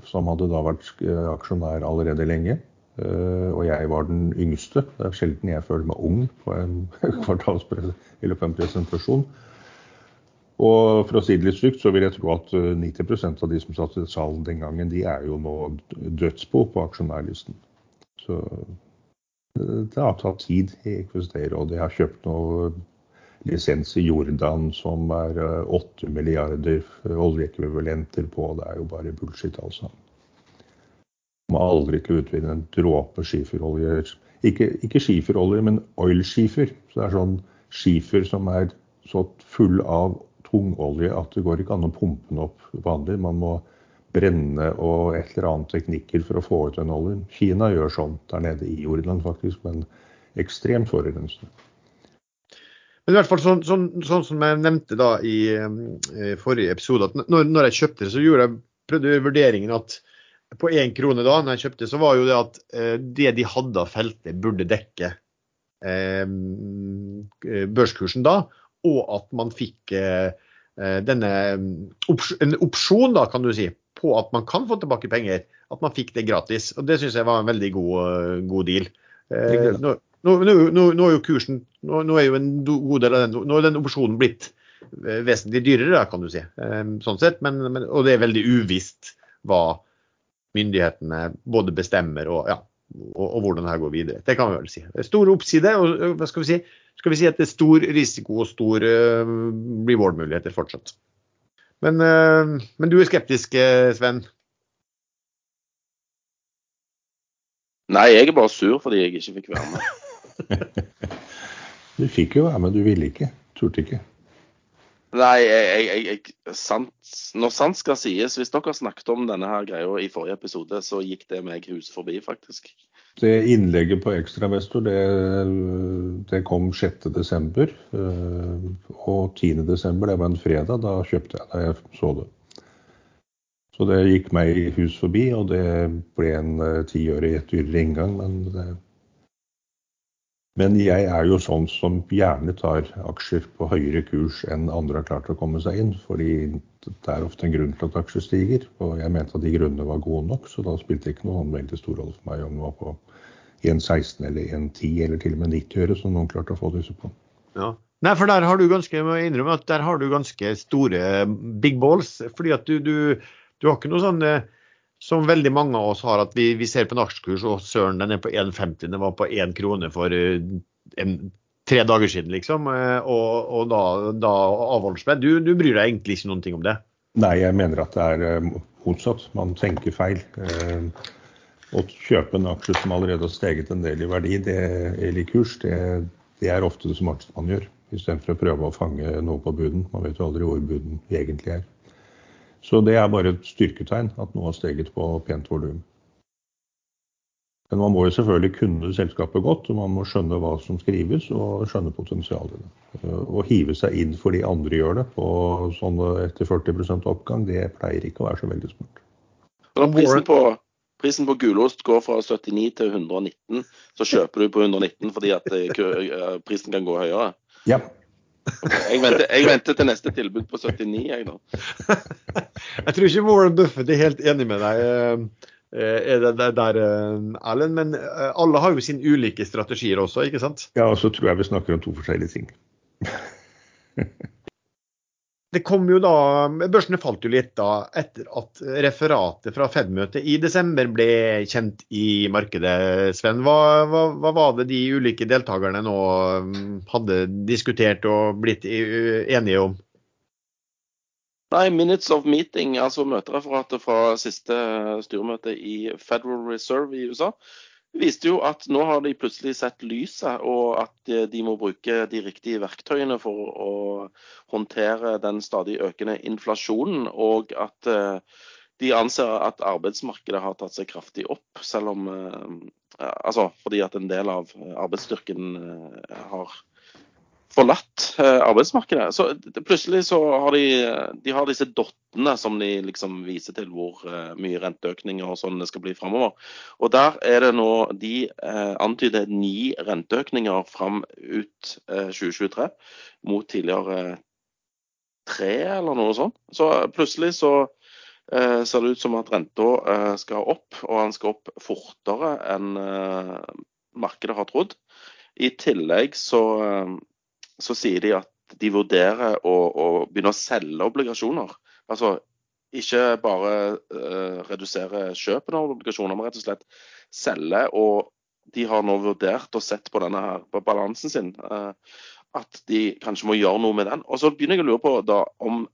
som hadde da vært eh, aksjonær allerede lenge. Eh, og jeg var den yngste. Det er sjelden jeg føler meg ung på en eller på en presentasjon. Og for å si det litt stygt, så vil jeg tro at 90% av de som satt i salen den gangen, de er jo nå dødsbo på aksjonærlisten. Så det har tatt tid i Equestero. og De har kjøpt noe lisens i Jordan som er 8 eh, milliarder oljeekvivalenter på. Det er jo bare bullshit, altså. Man må aldri ikke utvinne en dråpe skiferolje. Ikke, ikke skiferolje, men oilskifer. Så det er sånn skifer som er så full av tungolje at det går ikke an å pumpe den opp vanlig. Man må brenne og et eller annet teknikker for å få ut den oljen. Kina gjør sånn der nede i Jordan, faktisk, men ekstremt forurensende. Men i hvert fall sånn, sånn, sånn som jeg nevnte da i, i forrige episode, at når, når, jeg kjøpte det, så gjorde jeg, prøvde jeg vurderingen at på én krone da når jeg kjøpte, så var jo det at eh, det de hadde av feltet, burde dekke eh, børskursen da, og at man fikk eh, denne opsjon, en opsjon, da, kan du si, på at man kan få tilbake penger. At man fikk det gratis. Og det syns jeg var en veldig god, god deal. Eh, nå, nå, nå, nå, er jo kursen nå, er jo en god del av den, nå er den opsjonen blitt eh, vesentlig dyrere, kan du si. Eh, sånn sett, men, men, og det er veldig uvisst hva myndighetene både bestemmer og, ja, og, og hvordan det her går videre. Det kan vi vel si. Stor oppside, og hva skal vi si? Skal vi si at det er stor risiko og store uh, reward-muligheter fortsatt. Men, uh, men, du er skeptisk, Sven? Nei, jeg er bare sur fordi jeg ikke fikk være med. du fikk jo være med, du ville ikke. Turte ikke. Nei, jeg, jeg, jeg sant, når sant skal sies, hvis dere snakket om denne her greia i forrige episode, så gikk det meg hus forbi, faktisk. Det innlegget på Ekstramestor det, det kom 6.12. Eh, og 10.12. det var en fredag. Da kjøpte jeg da jeg så det. Så det gikk meg hus forbi, og det ble en eh, tiøre i et dyrere inngang. Men det, men jeg er jo sånn som gjerne tar aksjer på høyere kurs enn andre har klart å komme seg inn. Fordi det er ofte en grunn til at aksjer stiger. Og jeg mente at de grunnene var gode nok, så da spilte det ikke noen veldig stor rolle for meg om det var på 1,16 eller 1,10 eller til og med 90 øre, som noen klarte å få disse på. Ja. Nei, for der har du ganske, jeg må innrømme at der har du ganske store big balls. Fordi at du, du, du har ikke noe sånn eh, som veldig mange av oss har, at vi, vi ser på en aksjekurs og søren, den er på 1,50, den var på 1 krone for eh, en, tre dager siden, liksom. Eh, og, og da, da avholdes. Du, du, bryr deg egentlig ikke noen ting om det? Nei, jeg mener at det er eh, motsatt. Man tenker feil. Å kjøpe en aksje som allerede har steget en del i verdi det, eller i kurs, det, det er ofte det smarteste man gjør. Istedenfor å prøve å fange noe på buden. Man vet jo aldri hvor buden egentlig er. Så det er bare et styrketegn at noe har steget på pent volum. Men man må jo selvfølgelig kunne selskapet godt, og man må skjønne hva som skrives og skjønne potensialet. Å hive seg inn fordi andre gjør det på sånn etter 40% oppgang, det pleier ikke å være så veldig smart. Prisen på, prisen på gulost går fra 79 til 119, så kjøper du på 119 fordi at eh, prisen kan gå høyere? Ja. Jeg venter, jeg venter, til neste tilbud på 79, jeg da. jeg tror ikke Warren Buffett er helt enig med deg eh, er det der, eh, Erlend. Men eh, alle har jo sine ulike strategier også, ikke sant? Ja, og så tror jeg vi snakker om to forskjellige ting. Det kom jo da, Børsene falt jo litt da etter at referatet fra Fed-møtet i desember ble kjent i markedet. Sven, hva, hva, hva, var det de ulike deltakerne nå mm, hadde diskutert og blitt enige om? Nei, Minutes of meeting, altså møtereferatet fra siste styremøte i Federal Reserve i USA, viste jo at nå har de plutselig sett lyset, og at de må bruke de riktige verktøyene for å håndtere den stadig økende inflasjonen. Og at eh, de anser at arbeidsmarkedet har tatt seg kraftig opp, selv om eh, Altså fordi at en del av arbeidsstyrken eh, har forlatt eh, arbeidsmarkedet. Så plutselig så har de, de har disse dottene som de liksom viser til hvor uh, mye renteøkninger og sånn det skal bli framover. Og der er det nå De uh, antyder ni renteøkninger fram ut uh, 2023 mot tidligere tre eller noe sånt. Så plutselig så eh, ser det ut som at renta eh, skal opp, og den skal opp fortere enn eh, markedet har trodd. I tillegg så, eh, så sier de at de vurderer å, å, begynne å selge obligasjoner. Altså ikke bare uh, redusere kjøpene av obligasjoner, men rett og slett selge. Og de har nå vurdert og sett på denne her, på balansen sin. uh, at de kanskje må gjøre noe med den. Og så begynner jeg å lure på da om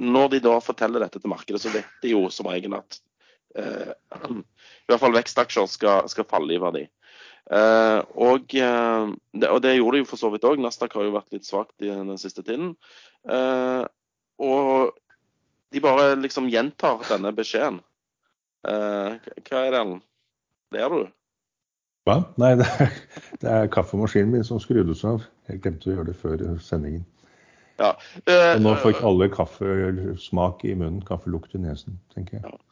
Når de da forteller dette til markedet, så vet de jo som regel at uh, i hvert fall vekstaksjer skal, skal falle i verdi. Uh, og, uh, det, og, det, gjorde de jo for så vidt òg. Nasdaq har jo vært litt svakt i den siste tiden. Uh, og de bare liksom gjentar denne beskjeden. hva er det, Ellen? Ler du? Hva? Nei, det er, det er, kaffemaskinen min som skrudde seg av. Jeg glemte å gjøre det før sendingen. Ja, og nå fikk alle kaffesmak i munnen, kaffelukt i nesen, tenker jeg. Ja.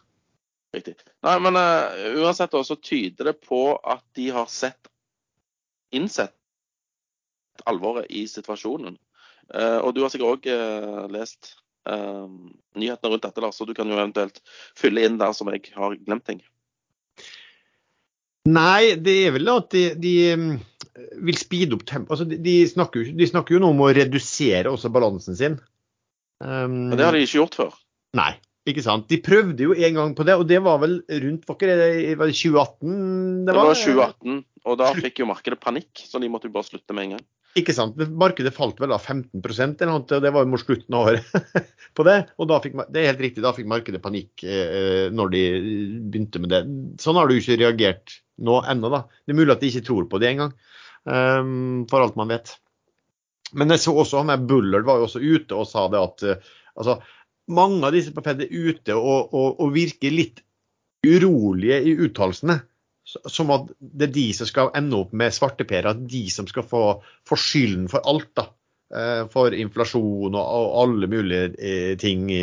Riktig. Nei, men uh, uansett også tyder det på at de har sett innsett alvoret i situasjonen. Uh, og du har sikkert òg uh, lest nyhetene rundt dette, Lars, så du kan jo eventuelt fylle inn der som jeg har glemt ting. Nei, det er vel at de, de vil speede opp tempoet. Altså, de, de, snakker, de, snakker, jo nå om å redusere også balansen sin. Um, Men det har de ikke gjort før? Nei, ikke sant. De prøvde jo en gang på det, og det var vel rundt var det 2018? Det var, det var 2018, og da fikk jo markedet panikk, så de måtte jo bare slutte med en gang. Ikke sant. Markedet falt vel da 15% eller noe, og det var jo mot slutten av året på det. Og da fikk, det er helt riktig, da fikk markedet panikk eh, når de begynte med det. Sånn har du ikke reagert nå ennå, da. Det er mulig at de ikke tror på det engang, um, for alt man vet. Men jeg så også han der Bullard var jo også ute og sa det at uh, altså, mange av disse på er ute og, og, og virker litt urolige i uttalelsene. Som at det er de som skal ende opp med svarteper, at de som skal få, få skylden for alt. da eh, for inflasjon og, alle mulige eh, ting i,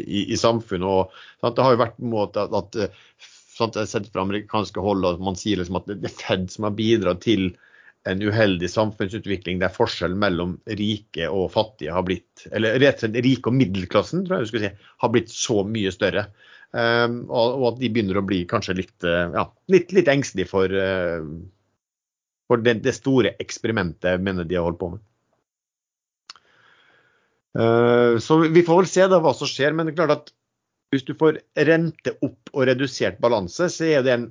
i, i samfunnet. Og? Det har jo vært en måte at, at sant, jeg har sett fra amerikanske hold at man sier liksom at det er Fed som har bidratt til en uheldig samfunnsutvikling der forskjellen mellom rike og fattige har blitt Eller rett og slett rike og middelklassen tror jeg du skulle si, har blitt så mye større. Um, og, og, at de begynner å bli kanskje litt, uh, ja, litt, litt engstelige for, uh, for det, det, store eksperimentet mener de har holdt på med. Uh, så vi får vel se da hva som skjer, men det er klart at hvis du får rente opp og redusert balanse, så er det en,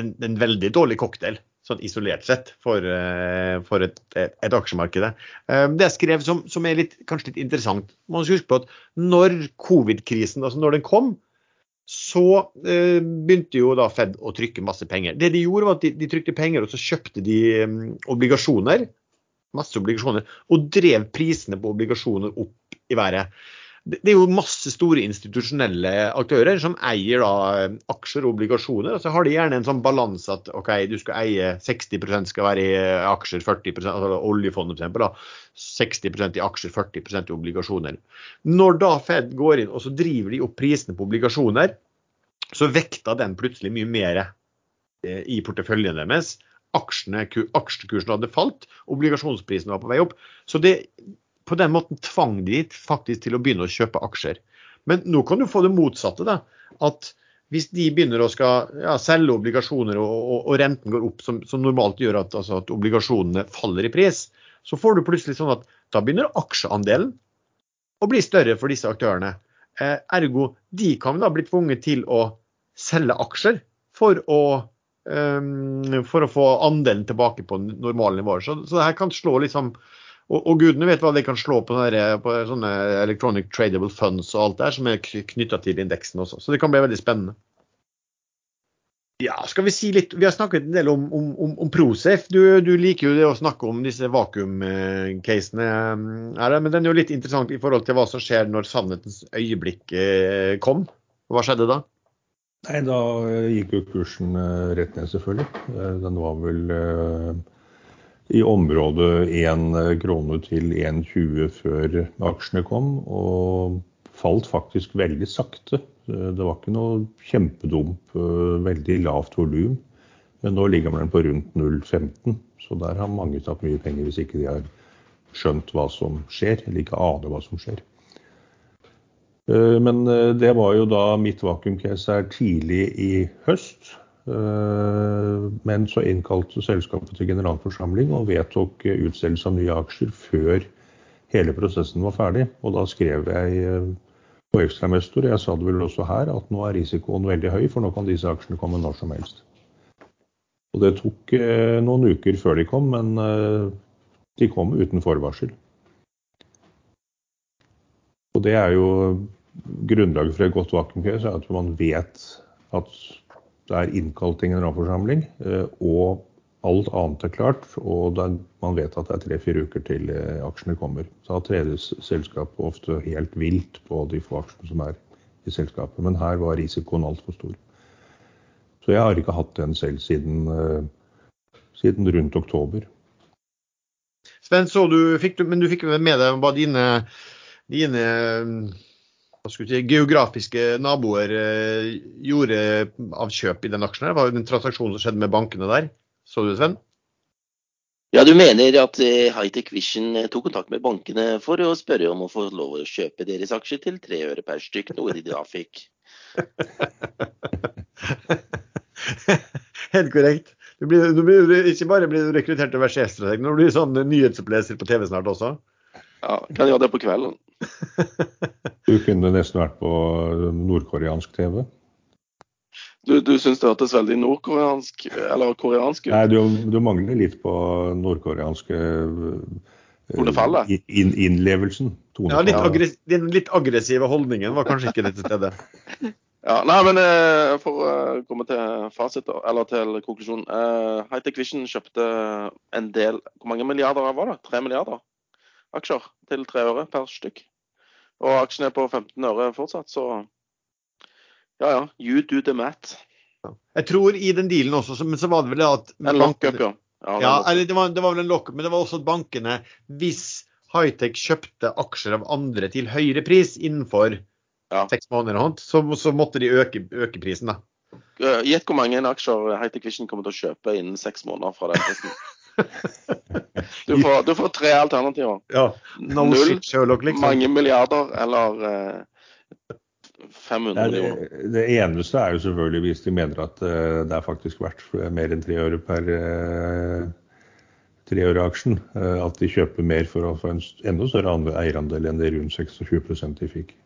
en, en veldig dårlig cocktail sånn isolert sett for, eh, for et, et, et, aksjemarked. Eh, det jeg skrev som, som er litt, kanskje litt interessant. Man skal huske på at når covid-krisen altså når den kom, så eh, begynte jo da Fed å trykke masse penger. Det de gjorde, var at de, de trykte penger, og så kjøpte de um, obligasjoner. Masse obligasjoner. Og drev prisene på obligasjoner opp i været det er jo masse store institusjonelle aktører som eier da eh, aksjer og obligasjoner. og Så har de gjerne en sånn balanse at ok, du skal eie 60% skal være i eh, aksjer, 40% altså oljefondet f.eks. 60% i aksjer, 40% i obligasjoner. Når da Fed går inn og så driver de opp prisene på obligasjoner, så vekta den plutselig mye mer eh, i porteføljen deres. Aksjene, aksjekursen hadde falt, obligasjonsprisen var på vei opp. Så det på den måten tvang de faktisk til å begynne å kjøpe aksjer. Men nå kan du få det motsatte. da, at hvis de begynner å skal ja, selge obligasjoner og, og, og, renten går opp, som, som normalt gjør at, altså, at, obligasjonene faller i pris, så får du plutselig sånn at da begynner aksjeandelen å bli større for disse aktørene. Eh, ergo de kan da bli tvunget til å selge aksjer for å, um, for å få andelen tilbake på normale nivåer. Så, så det her kan slå liksom og, og, gudene vet hva de kan slå på, sånne, på sånne electronic tradable funds og alt der som er knytta til indeksen også. Så det kan bli veldig spennende. Ja, skal vi si litt Vi har snakket en del om, om, om, om Prosafe. Du, du, liker jo det å snakke om disse vakuumcasene, men den er jo litt interessant i forhold til hva som skjer når sannhetens øyeblikk eh, kom. Hva skjedde da? Nei, Da gikk jo kursen eh, rett ned, selvfølgelig. Eh, den var vel i området 1 krone til 1,20 før aksjene kom, og falt faktisk veldig sakte. Det var ikke noe kjempedump, veldig lavt volum. Men nå ligger den på rundt 0,15, så der har mange tatt mye penger hvis ikke de har skjønt hva som skjer, eller ikke aner hva som skjer. Eh, men eh, det var jo da mitt vakuumcase her tidlig i høst. Eh, men så innkalte selskapet til generalforsamling og vedtok utstedelse av nye aksjer før hele prosessen var ferdig. Og da skrev jeg på Ekstramestor, jeg sa det vel også her, at nå er risikoen veldig høy, for nå kan disse aksjene komme når som helst. Og det tok noen uker før de kom, men de kom uten forvarsel. Og det er jo grunnlaget for et godt vakuumcase er at man vet at det er innkalt til generalforsamling, eh, og alt annet er klart. Og man vet at det er tre-fire uker til eh, aksjene kommer. Da tredes selskapet ofte helt vilt på de få aksjene som er i selskapet. Men her var risikoen altfor stor. Så jeg har ikke hatt den selv siden, eh, siden rundt oktober. Sven, så du, fikk men du fikk med deg hva dine, dine si, geografiske naboer eh, gjorde av kjøp i den aksjen? her? Var det en transaksjon som skjedde med bankene der? Så du det, Sven? Ja, Du mener at eh, Hightech Vision eh, tok kontakt med bankene for å spørre om å få lov å kjøpe deres aksjer til tre øre per stykk, noe de da fikk? Helt korrekt. Du blir, du blir, ikke bare blir du rekruttert til å være sjefstrateg, men du blir sånn nyhetsoppleser på TV snart også. Ja, kan gjøre det på kvelden. Du kunne nesten vært på nordkoreansk TV. Du, du syns det hørtes veldig nordkoreansk eller koreansk ut? Nei, du, du mangler litt på nordkoreanske Tonefallet? Uh, in, innlevelsen. Ja, litt den litt aggressive holdningen var kanskje ikke litt til stede. ja, nei, men uh, For å uh, komme til fasit, eller til konklusjonen. Uh, Hightech Vision kjøpte en del Hvor mange milliarder var det? Tre milliarder? aksjer til 3 øre per stykk. Og aksjen er på 15 øre fortsatt, så ja ja, you do the math. Jeg tror i den dealen også, men så var det vel at En lockup, ja. Ja, ja eller det var, det var vel en lockup, men det var også at bankene, hvis Hightech kjøpte aksjer av andre til høyere pris innenfor ja. seks måneder, så, så måtte de øke, øke prisen. da. Gjett hvor mange aksjer Hightech Vision kommer til å kjøpe innen seks måneder fra den prisen. Du får, du får tre alternativer. Ja, no Null, Sherlock, liksom. mange milliarder eller eh, 500 Nei, det, det, eneste er jo selvfølgelig hvis de mener at uh, det er faktisk verdt mer enn tre øre per uh, tre øre aksjen. Uh, at de kjøper mer for å få en enda større eierandel enn det rundt 26% de fikk.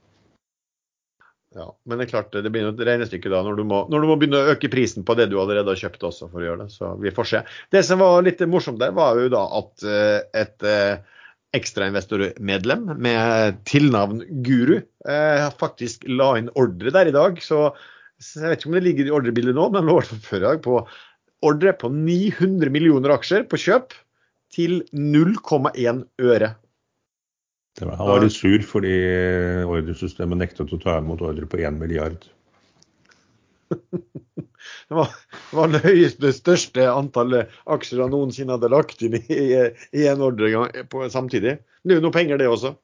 Ja, Men det er klart, det blir et regnestykke da når du, må, når du, må, begynne å øke prisen på det du allerede har kjøpt også for å gjøre det. Så vi får se. Det som var litt morsomt der, var jo da at eh, et eh, ekstrainvestormedlem med tilnavn Guru eh, faktisk la inn ordre der i dag. Så, jeg vet ikke om det ligger i ordrebildet nå, men det lå i hvert fall på ordre på 900 millioner aksjer på kjøp til 0,1 øre. Var, han var litt sur fordi ordresystemet nektet å ta imot ordre på 1 milliard. Det var, det var det høyeste, største antallet aksjer han noensinne hadde lagt inn i, én en ordre på, samtidig. Det er jo noe penger, det også.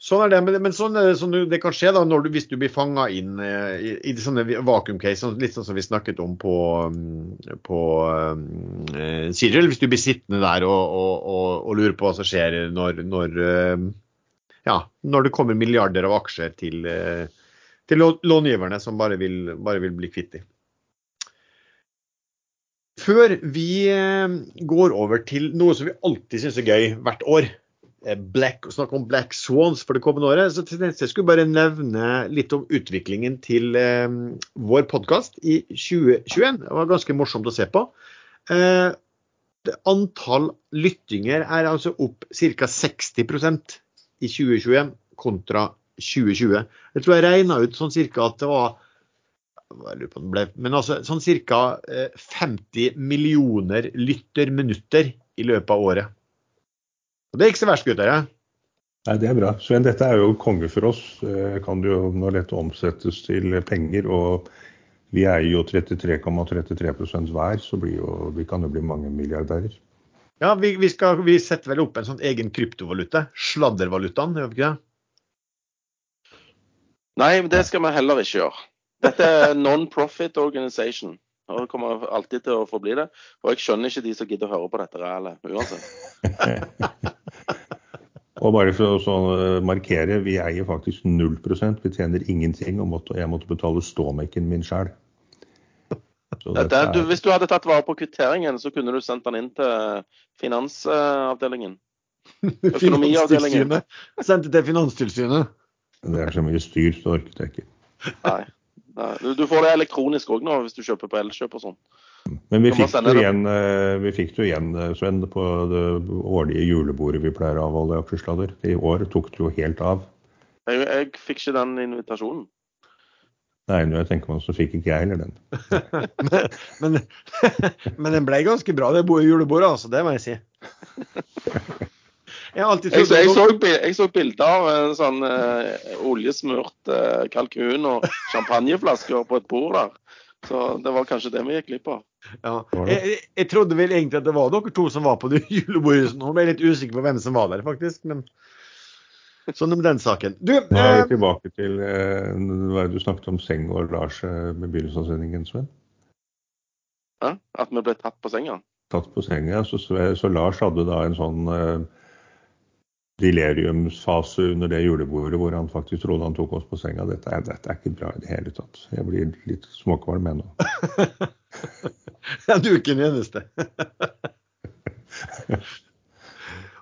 Sånn er det, men, men sånn, sånn, det kan skje da du, hvis du blir fanga inn eh, i, i sånne vakuumcase, sånn, litt sånn som vi snakket om på, mm, på um, Serial. Hvis du blir sittende der og, og, og, og, lurer på hva som skjer når, når, ja, når det kommer milliarder av aksjer til, til långiverne som bare vil, bare vil bli kvitt dem. Før vi går over til noe som vi alltid syns er gøy hvert år, Eh, black, snakke om Black Swans for det kommende året. Så jeg skulle bare nevne litt om utviklingen til eh, vår podkast i 2021. Det var ganske morsomt å se på. Eh, antall lyttinger er altså opp ca. 60% i 2021 kontra 2020. Jeg tror jeg regna ut sånn cirka at det var ble, men altså sånn ca. 50 eh, millioner lytterminutter i løpet av året. Og Det er ikke så verst, gutter. Ja? Nei, Det er bra. Sven, dette er jo konge for oss. Eh, kan det jo nå lett omsettes til penger. Og vi eier jo 33,33 ,33 hver, så jo, vi kan jo bli mange milliardærer. Ja, vi, vi, skal, vi, setter vel opp en sånn egen kryptovaluta. Sladdervalutaen, gjør vi ikke det? Nei, det skal vi heller ikke gjøre. Dette er non-profit organization. Og kommer alltid til å forbli det. Og jeg skjønner ikke de som gidder å høre på dette rælet, uansett. og bare for å sånn markere, vi eier faktisk 0% Vi tjener ingenting, og jeg måtte betale ståmekken min sjøl. Er... Hvis du hadde tatt vare på kvitteringen, så kunne du sendt den inn til finansavdelingen. Økonomiavdelingen. Sendte til Finanstilsynet. Det er så mye styr, så orket jeg ikke. Nei. Nei. Du får det elektronisk òg nå, hvis du kjøper på Elkjøp og sånn. Men vi fikk, det igjen, eh, vi fikk det igjen, eh, Sven, på det årlige julebordet vi pleier å avholde i Aksjesladder. I år tok det jo helt av. Jeg, jeg fikk ikke den invitasjonen. Nei, når jeg tenker meg så fikk ikke jeg heller den. men, men, men, den ble ganske bra, det julebordet, altså. Det må jeg si. Jeg, jeg, så, jeg, så, jeg så bilder av en sånn uh, oljesmurt uh, kalkun og champagneflasker på et bord der. Så det var kanskje det vi gikk glipp av. Ja. Jeg, jeg, trodde vel egentlig at det var dere to som var på det julebordet. Nå ble jeg litt usikker på hvem som var der, faktisk. men... Sånn om den saken. Du, Nå er vi eh, tilbake til eh, hva du snakket om seng og Lars eh, med begynnelsen av sendingen, Sven. Ja, at vi ble tatt på senga? Tatt på senga. Så, så Lars hadde da en sånn eh, deliriumsfase under det julebordet hvor han faktisk trodde han tok oss på senga. Dette er, dette er ikke bra i det hele tatt. Jeg blir litt småkvalm ennå. ja, du er ikke den eneste.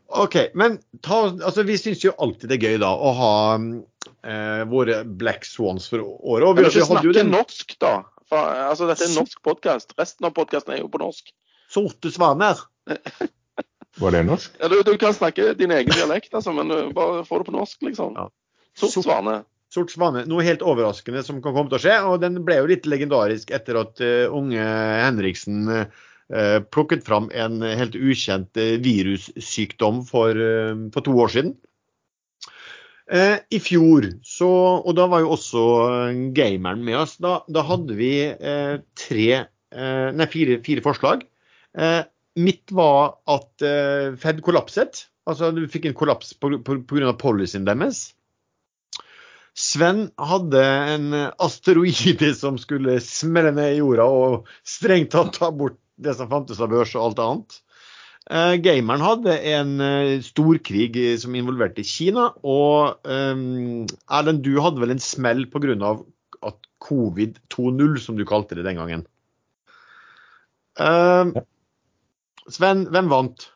OK. Men ta, altså, vi syns jo alltid det er gøy da å ha eh, våre Black Swans for året. Og vi, ikke snakke den... norsk, da. For, altså, dette er en norsk podkast. Resten av podkasten er jo på norsk. Sorte svaner. Var det norsk? Ja, du, du, kan snakke din egen dialekt, altså, men bare få det på norsk, liksom. Ja. Sort svane. Sort svane. Noe helt overraskende som kan komme til å skje. Og den ble jo litt legendarisk etter at uh, unge Henriksen uh, Eh, plukket fram en helt ukjent uh, virussykdom for, eh, for to år siden. I fjor, så, og da var jo også gameren med oss, da, da hadde vi tre, nei, fire, fire forslag. Mitt var at Fed kollapset. Altså du fikk en kollaps pga. policyen deres. Sven hadde en asteroide som skulle smelle ned i jorda og strengt tatt ta bort det som fantes av børs og alt annet. Uh, gameren hadde en uh, storkrig som involverte Kina. Og Erlend, du hadde vel en smell pga. covid 2.0, som du kalte det den gangen. Uh, Sven, hvem vant?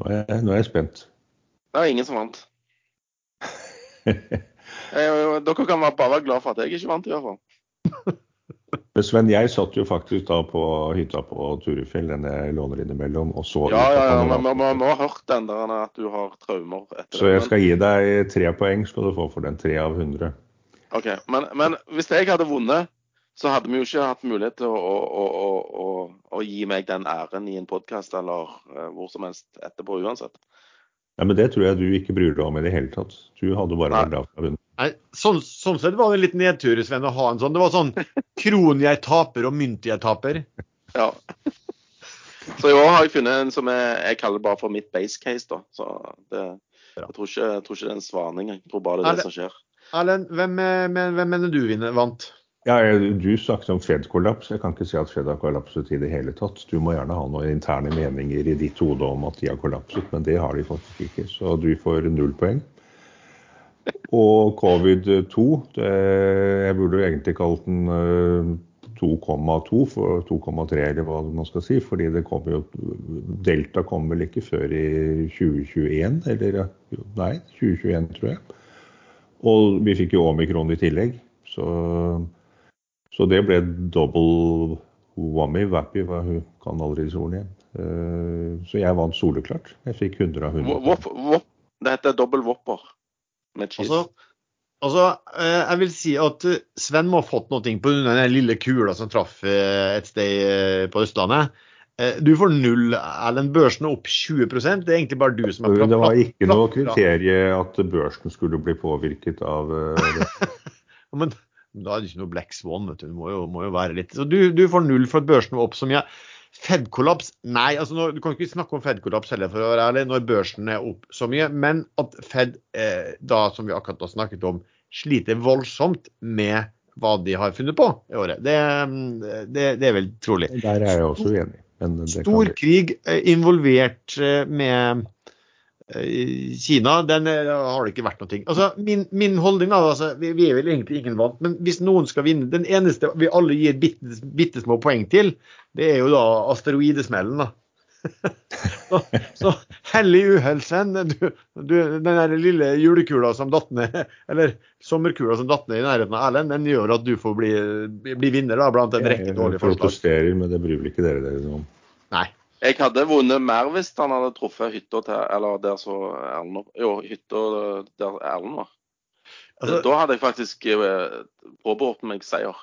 Nå er, jeg, nå er jeg spent. Det var ingen som vant. dere kan bare være glad for at jeg ikke vant, i hvert fall. Men Sven, jeg satt jo faktisk da på hytta på Turufjell, den jeg låner innimellom, og så Ja, ja, ja, men vi har hørt den der at du har traumer etter Så jeg skal gi deg tre poeng, skal du få for den. Tre av hundre. OK. Men, men, hvis jeg hadde vunnet, så hadde vi jo ikke hatt mulighet til å, å, å, å gi meg den æren i en podkast eller uh, hvor som helst etterpå uansett. Ja, Men det tror jeg du ikke bryr deg om i det hele tatt. Du hadde bare vært glad for å vunnet. Nei, sånn, sånn, sett var det litt nedtur, Sven, å ha en sånn. Det var sånn kron jeg taper og mynt jeg taper. Ja. Så i år har jeg funnet en som jeg, jeg kaller bare for mitt base case, da. Så det, jeg, tror ikke, jeg tror ikke det er en svaning. Jeg tror bare det er det som skjer. Erlend, hvem, hvem, mener du vinner, vant? Ja, Du snakket om Fed-kollaps. Jeg kan ikke si at Fed har kollapset i det hele tatt. Du må gjerne ha noen interne meninger i ditt hode om at de har kollapset, men det har de faktisk ikke. Så du får null poeng. Og covid-2, jeg burde jo egentlig kalt den 2,2 eh, for 2,3 eller hva man skal si. fordi det kommer jo, Delta kommer vel ikke før i 2021, eller nei, 2021 tror jeg. Og vi fikk jo omikron i tillegg. Så, så det ble double whammy, wappy, hva hun kan aldri disse ordene igjen. Eh, så jeg vant soleklart. Jeg fikk 100 av 100. Det heter dobbel wopper med cheese. Altså, altså, eh, jeg vil si at eh, Sven må ha fått noe på den lille kula som traff et sted på Østlandet. Du får null. Erlend, børsen er opp 20% Det er egentlig bare du som er Det var ikke noe kriterium at børsen skulle bli påvirket av det. Men da er det ikke noe black swan. vet du. Det må jo, må jo være litt. Så du, du får null for at børsen var opp så mye. Fed-kollaps? Nei, altså nå, du kan ikke snakke om Fed-kollaps heller, for å være ærlig, når børsen er opp så mye. Men at Fed, eh, da som vi akkurat har snakket om, sliter voldsomt med hva de har funnet på i året. Det, det, det er vel trolig. Der er jeg også uenig. Stor krig involvert med Kina, den har det ikke vært noe. Altså, min, min holdning da, altså, vi, vi, er vel egentlig ingen vant, men hvis noen skal vinne Den eneste vi alle gir bitte, bitte små poeng til, det er jo da asteroidesmellen. da. så, så hellig uhell, Sven. den der lille julekula som datt ned, eller sommerkula som datt ned i nærheten av Erlend, den gjør at du får bli, bli vinner da, blant en rekke dårlige forslag. Jeg protesterer, men det bryr vel ikke dere dere om. Jeg hadde vunnet mer hvis han hadde truffet hytta til Eller der så Erlend Jo, hytta der Erlend var. Altså, da hadde jeg faktisk eh, påberopt meg seier.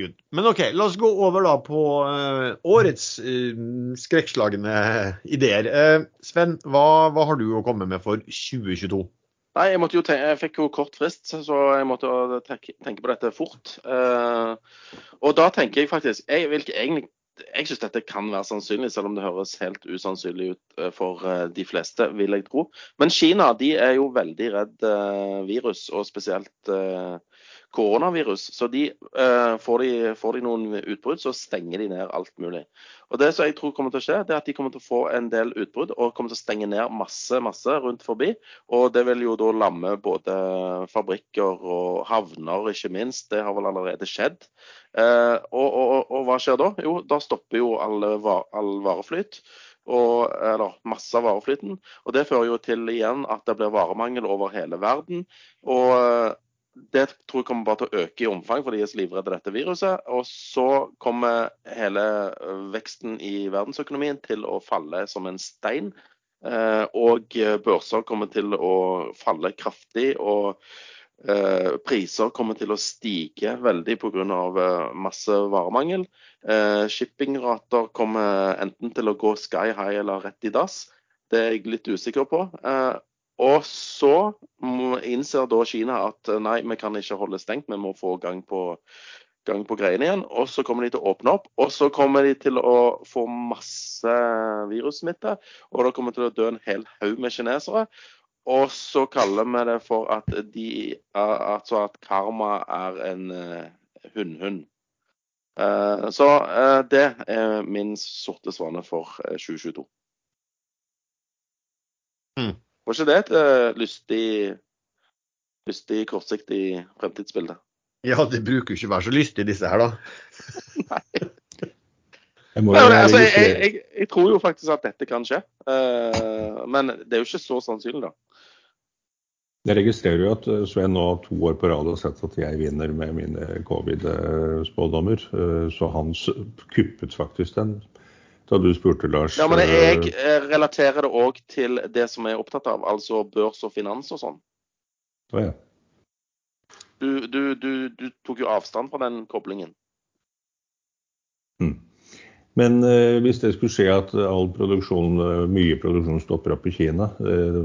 Good. Men OK, la oss gå over da på uh, årets uh, skrekkslagne ideer. Uh, Sven, hva, hva, har du å komme med for 2022? Nei, Jeg måtte jo tenke, jeg fikk jo kort frist, så jeg måtte tenke, tenke på dette fort. og da tenker jeg faktisk Jeg vil ikke egentlig jeg syns dette kan være sannsynlig, selv om det høres helt usannsynlig ut for de fleste, vil jeg tro. Men Kina de er jo veldig redd virus, og spesielt koronavirus. Så de, eh, får, de, får, de, noen utbrudd, så stenger de ned alt mulig. Og Det som jeg tror kommer til å skje, det er at de kommer til å få en del utbrudd og kommer til å stenge ned masse masse rundt forbi. Og det vil jo da lamme både fabrikker og havner, ikke minst. Det har vel allerede skjedd. Eh, og, og, og, hva skjer da? Jo, da stopper jo all, all vareflyt. Og, eller masse av vareflyten. Og det fører jo til igjen at det blir varemangel over hele verden. Og det tror jeg kommer bare til å øke i omfang, for de er så livredde dette viruset. Og så kommer hele øh, veksten i verdensøkonomien til å falle som en stein. Eh, og børser kommer til å falle kraftig. og eh, priser kommer til å stige veldig pga. Eh, masse varemangel. Shippingrater kommer enten til å gå sky high eller rett i dass. Det er jeg litt usikker på. Og så innser da Kina at eh, nei, vi kan ikke holde stengt, vi må få gang på, gang på greiene igjen. Og så kommer de til å åpne opp, og så kommer de til å få masse virussmitte. Og da kommer til å dø en hel haug med kinesere. Og så kaller vi det for at, de, altså at karma er en uh, hunnhund. Så det er min sorte svane for 2022. Mm. Var ikke det et uh, lystig, lystig, kortsiktig fremtidsbilde? Ja, det bruker jo ikke å være så lystig, disse her, da. Nei. Jeg, Nei, altså, jeg, jeg, jeg, tror jo faktisk at dette kan skje, uh, men det er jo ikke så sannsynlig, da. Jeg registrerer jo at eh, Sven nå to år på rad har sett at jeg vinner med mine covid-spådommer. Så han kuppet faktisk den da du spurte, Lars. Ja, men jeg eh, relaterer det òg til det som jeg er opptatt av, altså børs og finans og sånn. Oh, ja. du, du, du, du, tok jo avstand fra den koblingen. Mm. Men eh, hvis det skulle skje at all produksjon, eh, mye produksjon stopper opp i Kina eh,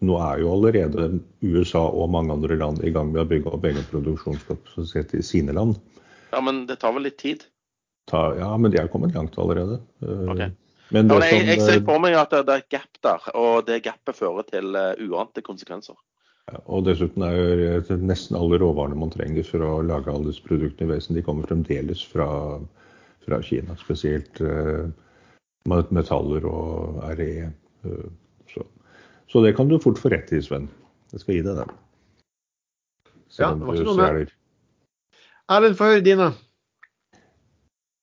Nå er jo allerede USA og mange andre land i gang med å bygge opp egen produksjonskapasitet i sine land. Ja, men det tar vel litt tid? Ta Ja, men de er kommet langt allerede. Eh, okay. Men, ja, men jeg, jeg, ser for meg at det er et gap der, og det gapet fører til uh, uante konsekvenser. Og dessuten er nesten alle råvarene man trenger for å lage alle disse produktene i vesen, de kommer fremdeles fra, fra Kina. Spesielt uh, metaller og RE. Uh, så. så. det kan du fort få rett i, Sven. Jeg skal gi deg den. ja, det var ikke noe mer. Erlend, få høre dine.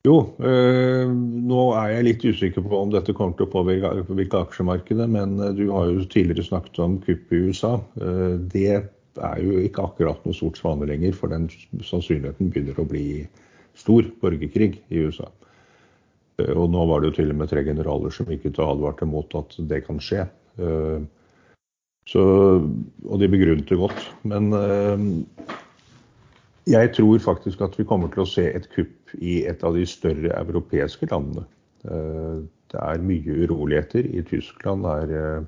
Jo, øh, nå er jeg litt usikker på om dette kommer til å påvirke aksjemarkedet, men eh, du har jo tidligere snakket om kupp i USA. Uh, det er jo ikke akkurat noe sort svane lenger, for den sannsynligheten begynner å bli stor borgerkrig i USA. Og nå var det jo til og med tre generaler som gikk ut og advarte mot at det kan skje. Så, og de begrunnet det godt. Men jeg tror faktisk at vi kommer til å se et kupp i et av de større europeiske landene. Eh, det er mye uroligheter. I Tyskland er, eh,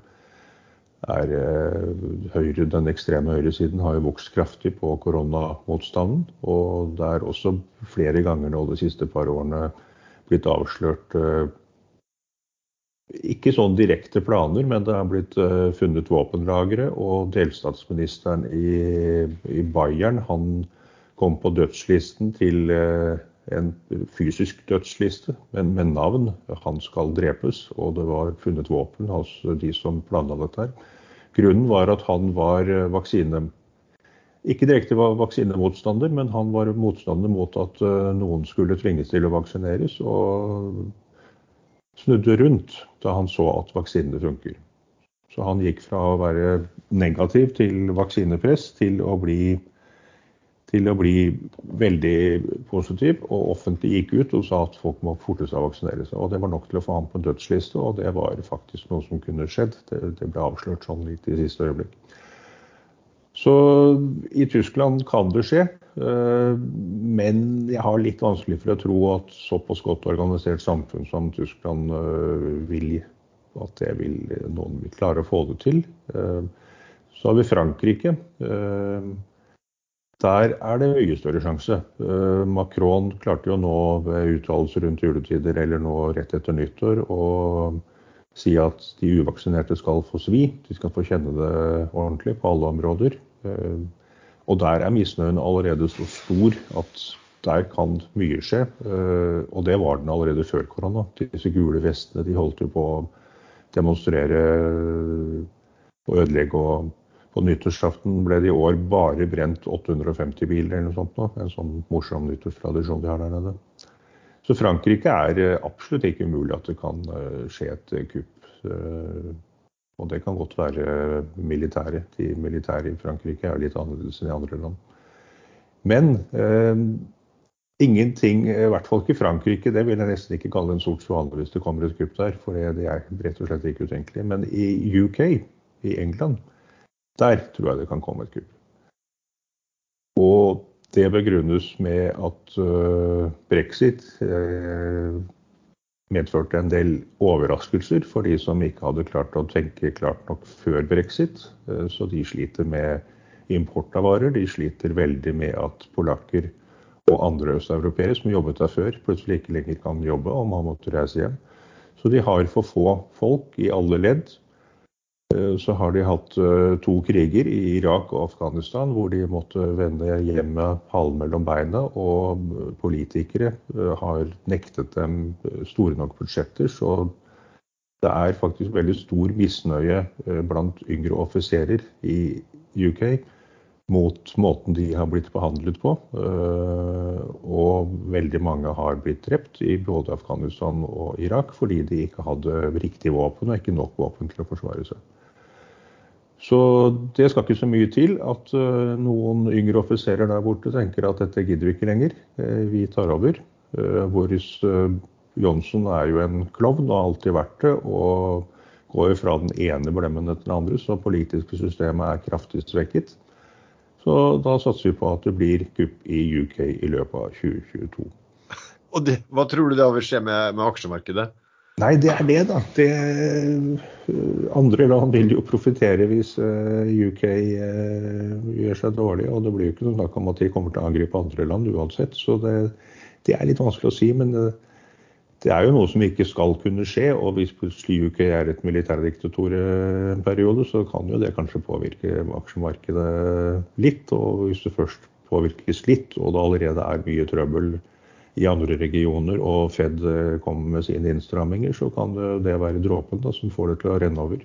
er eh, høyre, den ekstreme høyresiden har jo vokst kraftig på koronamotstanden. Og det er også flere ganger nå de siste par årene blitt avslørt ikke sånn direkte planer, men det har blitt funnet våpenlagre. Og delstatsministeren i, i Bayern han kom på dødslisten til en fysisk dødsliste med, med, navn. Han skal drepes, og det var funnet våpen hos de som planla dette. her. Grunnen var at han var vaksine... Ikke direkte var vaksinemotstander, men han var motstander mot at noen skulle tvinges til å vaksineres, og snudde rundt da han så at vaksinene funker. Så han gikk fra å være negativ til vaksinepress til å bli til å bli veldig positiv, og offentlig gikk ut og sa at folk må forte seg å vaksinere seg. Og Det var nok til å få ham på dødsliste, og det var faktisk noe som kunne skjedd. Det, det ble avslørt sånn litt i siste øyeblikk. Så i Tyskland kan det skje, eh, men jeg har litt vanskelig for å tro at såpass godt organisert samfunn som Tyskland eh, vil at det vil, noen vil klare å få det til. Eh, så har vi Frankrike. Der er det mye større sjanse. Eh, Macron klarte jo nå ved uttalelser rundt juletider eller nå rett etter nyttår å si at de uvaksinerte skal få svi. De skal få kjenne det ordentlig på alle områder. Eh, og der er misnøyen allerede så stor at der kan mye skje. Eh, og det var den allerede før korona. Disse gule vestene de holdt jo på å demonstrere og ødelegge og på nyttårsaften ble det i år bare brent 850 biler eller noe sånt. Nå. En sånn morsom nyttårstradisjon de har der nede. Så Frankrike er eh, absolutt ikke umulig at det kan eh, skje et eh, kupp. Og det kan godt være militære. De militære i Frankrike er litt annerledes enn i andre land. Men eh, ingenting, i hvert fall ikke Frankrike, det vil jeg nesten ikke kalle en sort svane hvis det kommer et kupp der. For det, er rett og slett ikke utenkelig. Men i UK, i England, der tror jeg det kan komme et kupp. Og det begrunnes med at uh, brexit uh, medførte en del overraskelser for de som ikke hadde klart å tenke klart nok før brexit. Uh, så de sliter med import av varer. De sliter veldig med at polakker og andre østeuropeere som jobbet der før, plutselig ikke lenger kan jobbe og man måtte reise hjem. Så de har for få folk i alle ledd så har de hatt eh, to kriger i Irak og Afghanistan hvor de måtte vende hjem med halen mellom beina. Og politikere eh, har nektet dem store nok budsjetter. Så det er faktisk veldig stor misnøye blant yngre offiserer i UK mot måten de har blitt behandlet på. Og veldig mange har blitt drept i både Afghanistan og Irak fordi de ikke hadde riktig våpen og ikke nok våpen til å forsvare seg. Så det skal ikke så mye til at uh, noen yngre offiserer der borte tenker at dette gidder vi ikke lenger, uh, vi tar over. Uh, Boris Johnsen er jo en klovn og har alltid vært det, og går fra den ene blemmen etter den andre, så politiske systemet er kraftig svekket. Så da satser vi på at det blir kupp i UK i løpet av 2022. Og det, Hva tror du da vil skje med, med aksjemarkedet? Nei, det er det, da. Det, eh, andre land vil jo profitere hvis eh, UK eh, gjør seg dårlig. Og det blir jo ikke noe snakk om at de kommer til å angripe andre land uansett. Så det, det, er litt vanskelig å si. Men det, er jo noe som ikke skal kunne skje. Og hvis plutselig UK er et militærdiktator en periode, så kan jo det kanskje påvirke aksjemarkedet litt. Og hvis det først påvirkes litt, og det allerede er mye trøbbel i andre regioner og Fed eh, kommer med sine innstramminger, så kan det, det være dråpen da, som får det til å renne over.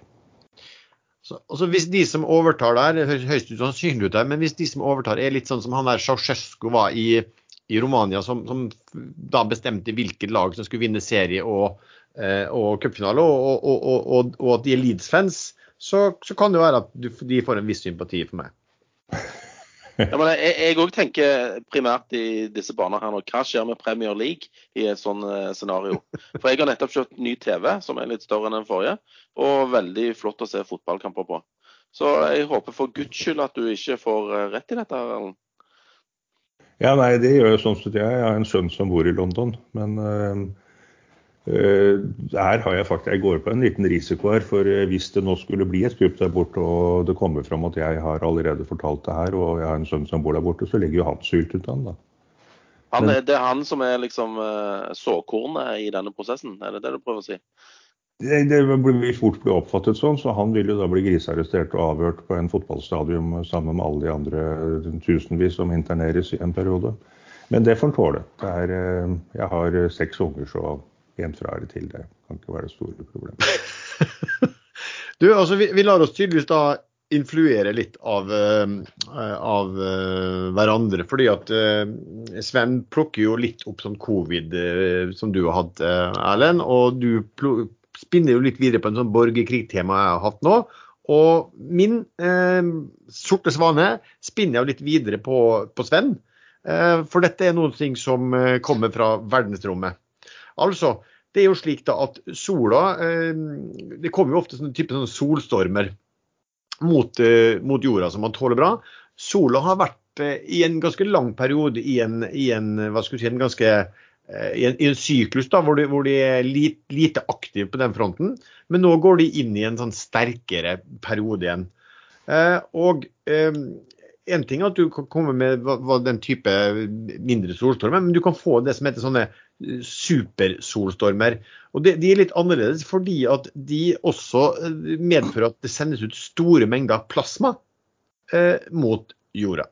Så, altså hvis de som overtar der, det høres høyst usannsynlig ut der, men hvis de som overtar er litt sånn som han der Sjausjesko var i, i Romania, som, som, da bestemte hvilket lag som skulle vinne serie og, eh, og cupfinale, og, og, og, at de er Leeds-fans, så, så, kan det være at de får en viss sympati for meg. Ja, men jeg òg tenker primært i disse baner her nå. Hva skjer med Premier League i et sånn uh, scenario? For jeg har nettopp kjøpt ny TV, som er litt større enn den forrige, og veldig flott å se fotballkamper på. Så jeg håper for guds skyld at du ikke får uh, rett i dette. Erlend. Ja, nei, det gjør jeg sånn sett jeg. Har en sønn som bor i London. Men Eh, her har jeg faktisk, jeg går på en liten risiko her, for eh, hvis det nå skulle bli et skup der borte, og det kommer fram at jeg har allerede fortalt det her, og jeg har en sønn som bor der borte, så ligger jo han syltet an, da. Han, det er han som er liksom uh, såkornet i denne prosessen, er det det du prøver å si? Det, det vil fort bli oppfattet sånn, så han vil jo da bli grisearrestert og avhørt på en fotballstadion sammen med alle de andre tusenvis som interneres i en periode. Men det får han tåle. Eh, jeg har seks unger, så en fra eller til. Det kan ikke være det store problemet. du, altså vi, vi, lar oss tydeligvis da influere litt av, uh, av uh, hverandre. Fordi at uh, Sven plukker jo litt opp sånn covid som du har hatt, Erlend. Og du spinner jo litt videre på en sånn borgerkrigtema jeg har hatt nå. Og min sorte svane spinner jo litt videre på, på Sven. for dette er noen ting som kommer fra verdensrommet. Altså, det er jo slik da at sola Det kommer jo ofte sånne type sånne solstormer mot, eh, mot, jorda som man tåler bra. Sola har vært eh, i en ganske lang periode i en, i en hva skal si, en ganske eh, i en, i en, syklus da, hvor de, hvor de er lite, lite aktive på den fronten. Men nå går de inn i en sånn sterkere periode igjen. Eh, og eh, en ting er at du kan komme med den type mindre solstormer, men du kan få det som heter sånne supersolstormer. Og de, de, er litt annerledes fordi at de også medfører at det sendes ut store mengder plasma eh, mot jorda.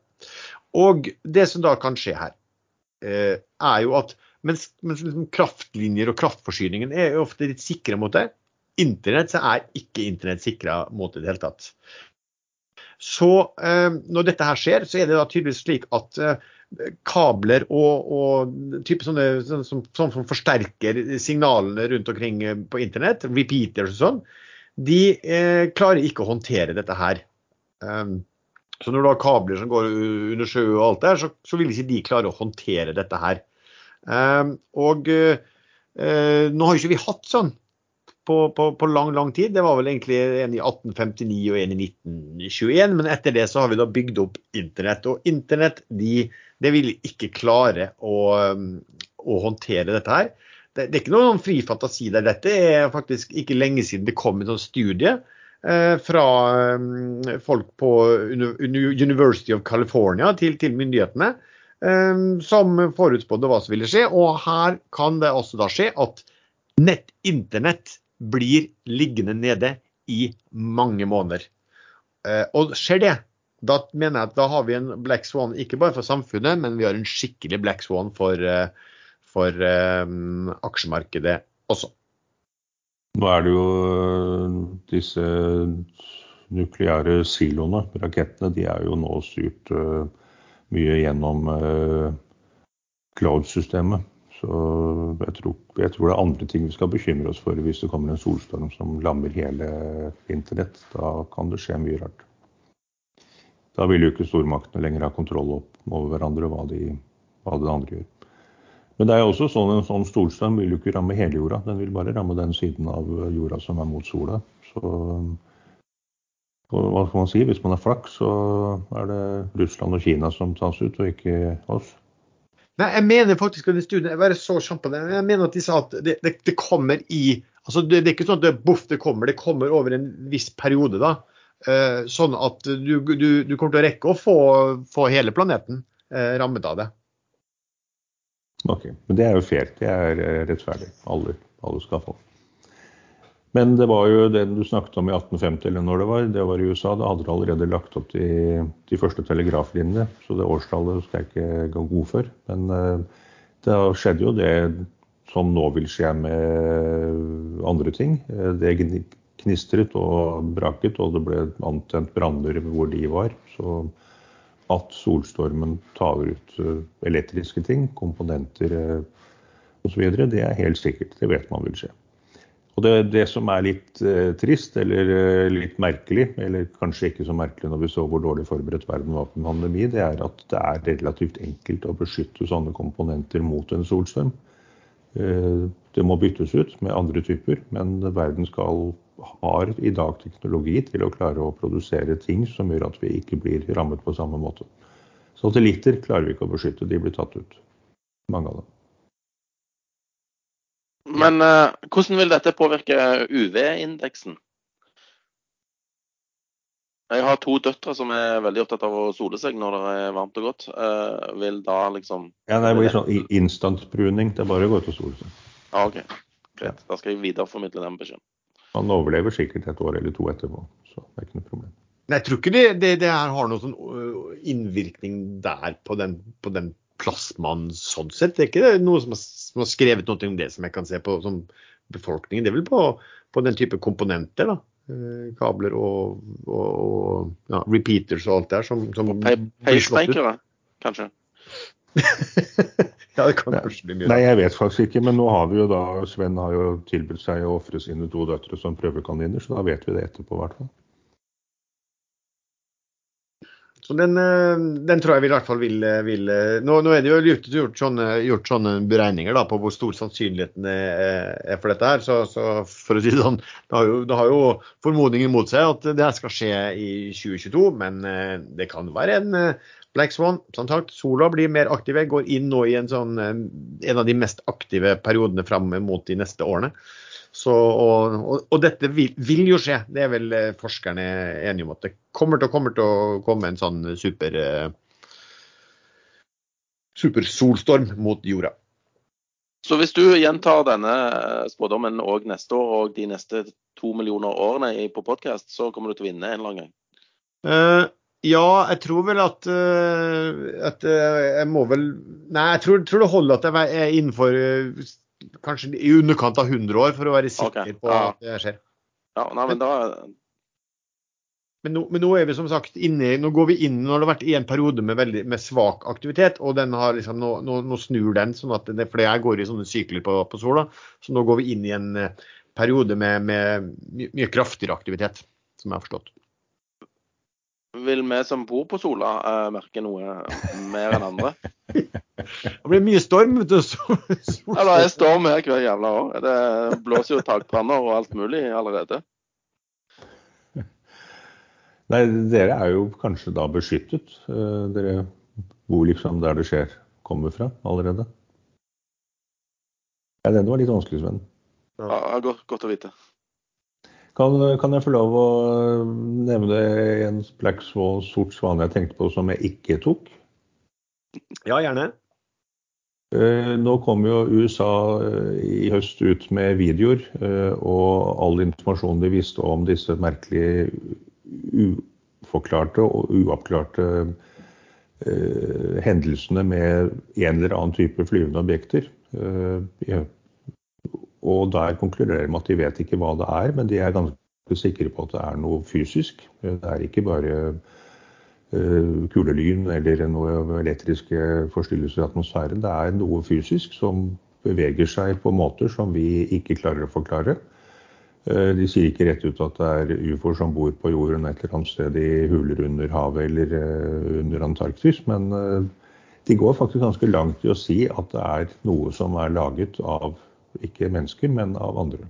Og det som da kan skje her, eh, er jo at mens, mens liksom kraftlinjer og kraftforsyningen er jo ofte litt sikre mot det, internett så er ikke internett sikra mot det i det hele tatt. Så eh, når dette her skjer, så er det da tydeligvis slik at eh, kabler og, og type sånne, sånne som, som, forsterker signalene rundt omkring eh, på internett, repeaters og sånn, de eh, klarer ikke å håndtere dette her. Um, så når du har kabler som går under sjø og alt der, så, så vil ikke de klare å håndtere dette her. Um, og uh, nå har ikke vi hatt sånn på, på, på, lang, lang tid. Det var vel egentlig en i 1859 og en i 1921. Men etter det så har vi da bygd opp internett. Og internett de, det vil ikke klare å, å håndtere dette her. Det, det, er ikke noen fri fantasi der. Dette er faktisk ikke lenge siden det kom en sånn studie eh, fra eh, folk på University of California til, til myndighetene. Um, som forutspådde hva som ville skje. Og her kan det også da skje at nett internett blir liggende nede i mange måneder. Eh, og skjer det, da mener jeg at da har vi en black swan ikke bare for samfunnet, men vi har en skikkelig black swan for, eh, for um, aksjemarkedet også. Nå er det jo disse nukleære siloene, rakettene, de er jo nå styrt mye gjennom cloud-systemet. Så jeg tror, jeg tror, det er andre ting vi skal bekymre oss for hvis det kommer en solstorm som lammer hele internett. Da kan det skje mye rart. Da vil jo ikke stormaktene lenger ha kontroll over hverandre og hva, de, hva det andre gjør. Men det er jo også sånn en sånn solstorm vil jo ikke ramme hele jorda. Den vil bare ramme den siden av jorda som er mot sola. Så hva skal man si? Hvis man er flaks, så er det Russland og Kina som tas ut, og ikke oss. Nei, jeg mener faktisk at studien jeg bare så på det, jeg mener at de sa at det, det, det kommer i altså det, det, er ikke sånn at det, boff, det kommer, det kommer over en viss periode. da, eh, Sånn at du, du, du, kommer til å rekke å få, få hele planeten eh, rammet av det. Ok, men Det er jo fair. Det er eh, rettferdig. Alle, alle skal få. Men det var jo det du snakket om i 1850, eller når det var, det var i USA. Da hadde de allerede lagt opp de, de første telegraflinjene, så det årstallet skal jeg ikke gå god for. Men uh, det skjedde jo det som nå vil skje med andre ting. Eh, det knistret og braket, og det ble antent branner hvor de var. Så at solstormen tar ut eh, elektriske ting, komponenter osv., det er helt sikkert. Det vet man vil skje. Og det, det, som er litt eh, trist, eller eh, litt merkelig, eller kanskje ikke så merkelig når vi så hvor dårlig forberedt verden var på en pandemi, det er at det er relativt enkelt å beskytte sånne komponenter mot en solstorm. Eh, det må byttes ut med andre typer, men verden skal, har i dag teknologi til å klare å produsere ting som gjør at vi ikke blir rammet på samme måte. Satellitter klarer vi ikke å beskytte, de blir tatt ut. Mange av dem. Men uh, hvordan vil dette påvirke UV-indeksen? Jeg har to døtre som er veldig opptatt av å sole seg når det er varmt og godt. Uh, vil da liksom Ja, Det blir sånn instantbruning. Det er bare å gå ut og sole seg. Ja, OK. Greit. Da skal jeg videreformidle den beskjeden. Han overlever sikkert et år eller to etterpå, så det er ikke noe problem. Nei, jeg tror ikke det, det, det her har noen sånn innvirkning der på den, på den plasmaen sånn sett. Det er ikke noe som har, som har skrevet noe om det som jeg kan se på som befolkningen. Det er vel på, på den type komponenter, da. Eh, kabler og, og, og ja, repeaters og alt der som, som Pacemakere, kanskje? ja, det kan kanskje bli mye. Nei, jeg vet faktisk ikke, men nå har vi jo da Sven har jo tilbudt seg å ofre sine to døtre som prøvekaniner, så da vet vi det etterpå, i hvert fall. Så den, eh, den, tror jeg vi i hvert fall vil, eh, vil eh, nå, nå, er det jo gjort sånne, gjort sånne beregninger da, på hvor stor sannsynligheten er, er for dette. her, så, så, for å si Det sånn, det har jo, det har jo formodningen mot seg at det skal skje i 2022, men det kan være en Black Swan. Som sagt, sola blir mer aktive, går inn nå i en, sånn, en av de mest aktive periodene fram mot de neste årene. Så, og, og, og, dette vil, vil, jo skje, det er vel eh, forskerne enige om. At det kommer til, kommer til å komme en sånn super uh, supersolstorm mot jorda. Så hvis du gjentar denne eh, spådommen òg neste år og de neste to millioner årene på podkast, så kommer du til å vinne en eller annen gang? Uh, ja, jeg tror vel at, uh, at jeg må vel Nei, jeg tror, tror det holder at jeg er innenfor kanskje i underkant av 100 år for å være sikker okay. på ja. at det skjer. Ja, nei, men, da... men, nå, men, nå, er vi som sagt inne Nå går vi inn når det har vært en periode med, veldig, med svak aktivitet, og den har liksom, nå, nå, nå snur den. sånn at det, For jeg går i sånne sykler på, på, sola. Så nå går vi inn i en uh, periode med, med mye kraftigere aktivitet, som jeg har forstått. Vil vi som bor på Sola uh, merke noe mer enn andre? Det blir mye storm. vet du. ja, det er storm her hver jævla år. Det blåser jo takbranner og alt mulig allerede. Nei, dere er jo kanskje da beskyttet. Eh, dere bor liksom der det skjer, kommer fra allerede. Ja, den var litt vanskelig, Sven. Ja, godt, godt å vite. Kan, kan, jeg få lov å nevne en Black Swan, sort svane jeg tenkte på som jeg ikke tok? Ja, gjerne. Eh, nå kom jo USA eh, i høst ut med videoer, eh, og all informasjonen de visste om disse merkelige uforklarte og uoppklarte hendelsene med en eller annen type flyvende objekter. Og der konkluderer de at de vet ikke hva det er, men de er ganske sikre på at det er noe fysisk. Det er ikke bare uh, kulelyn eller noe elektriske forstyrrelser i atmosfæren. Det er noe fysisk som beveger seg på måter som vi ikke klarer å forklare. Uh, de sier ikke rett ut at det er ufoer som bor på jorden et eller annet sted i huler under havet eller uh, under Antarktis, men de går faktisk ganske langt i å si at det er noe som er laget av ikke mennesker, men av andre.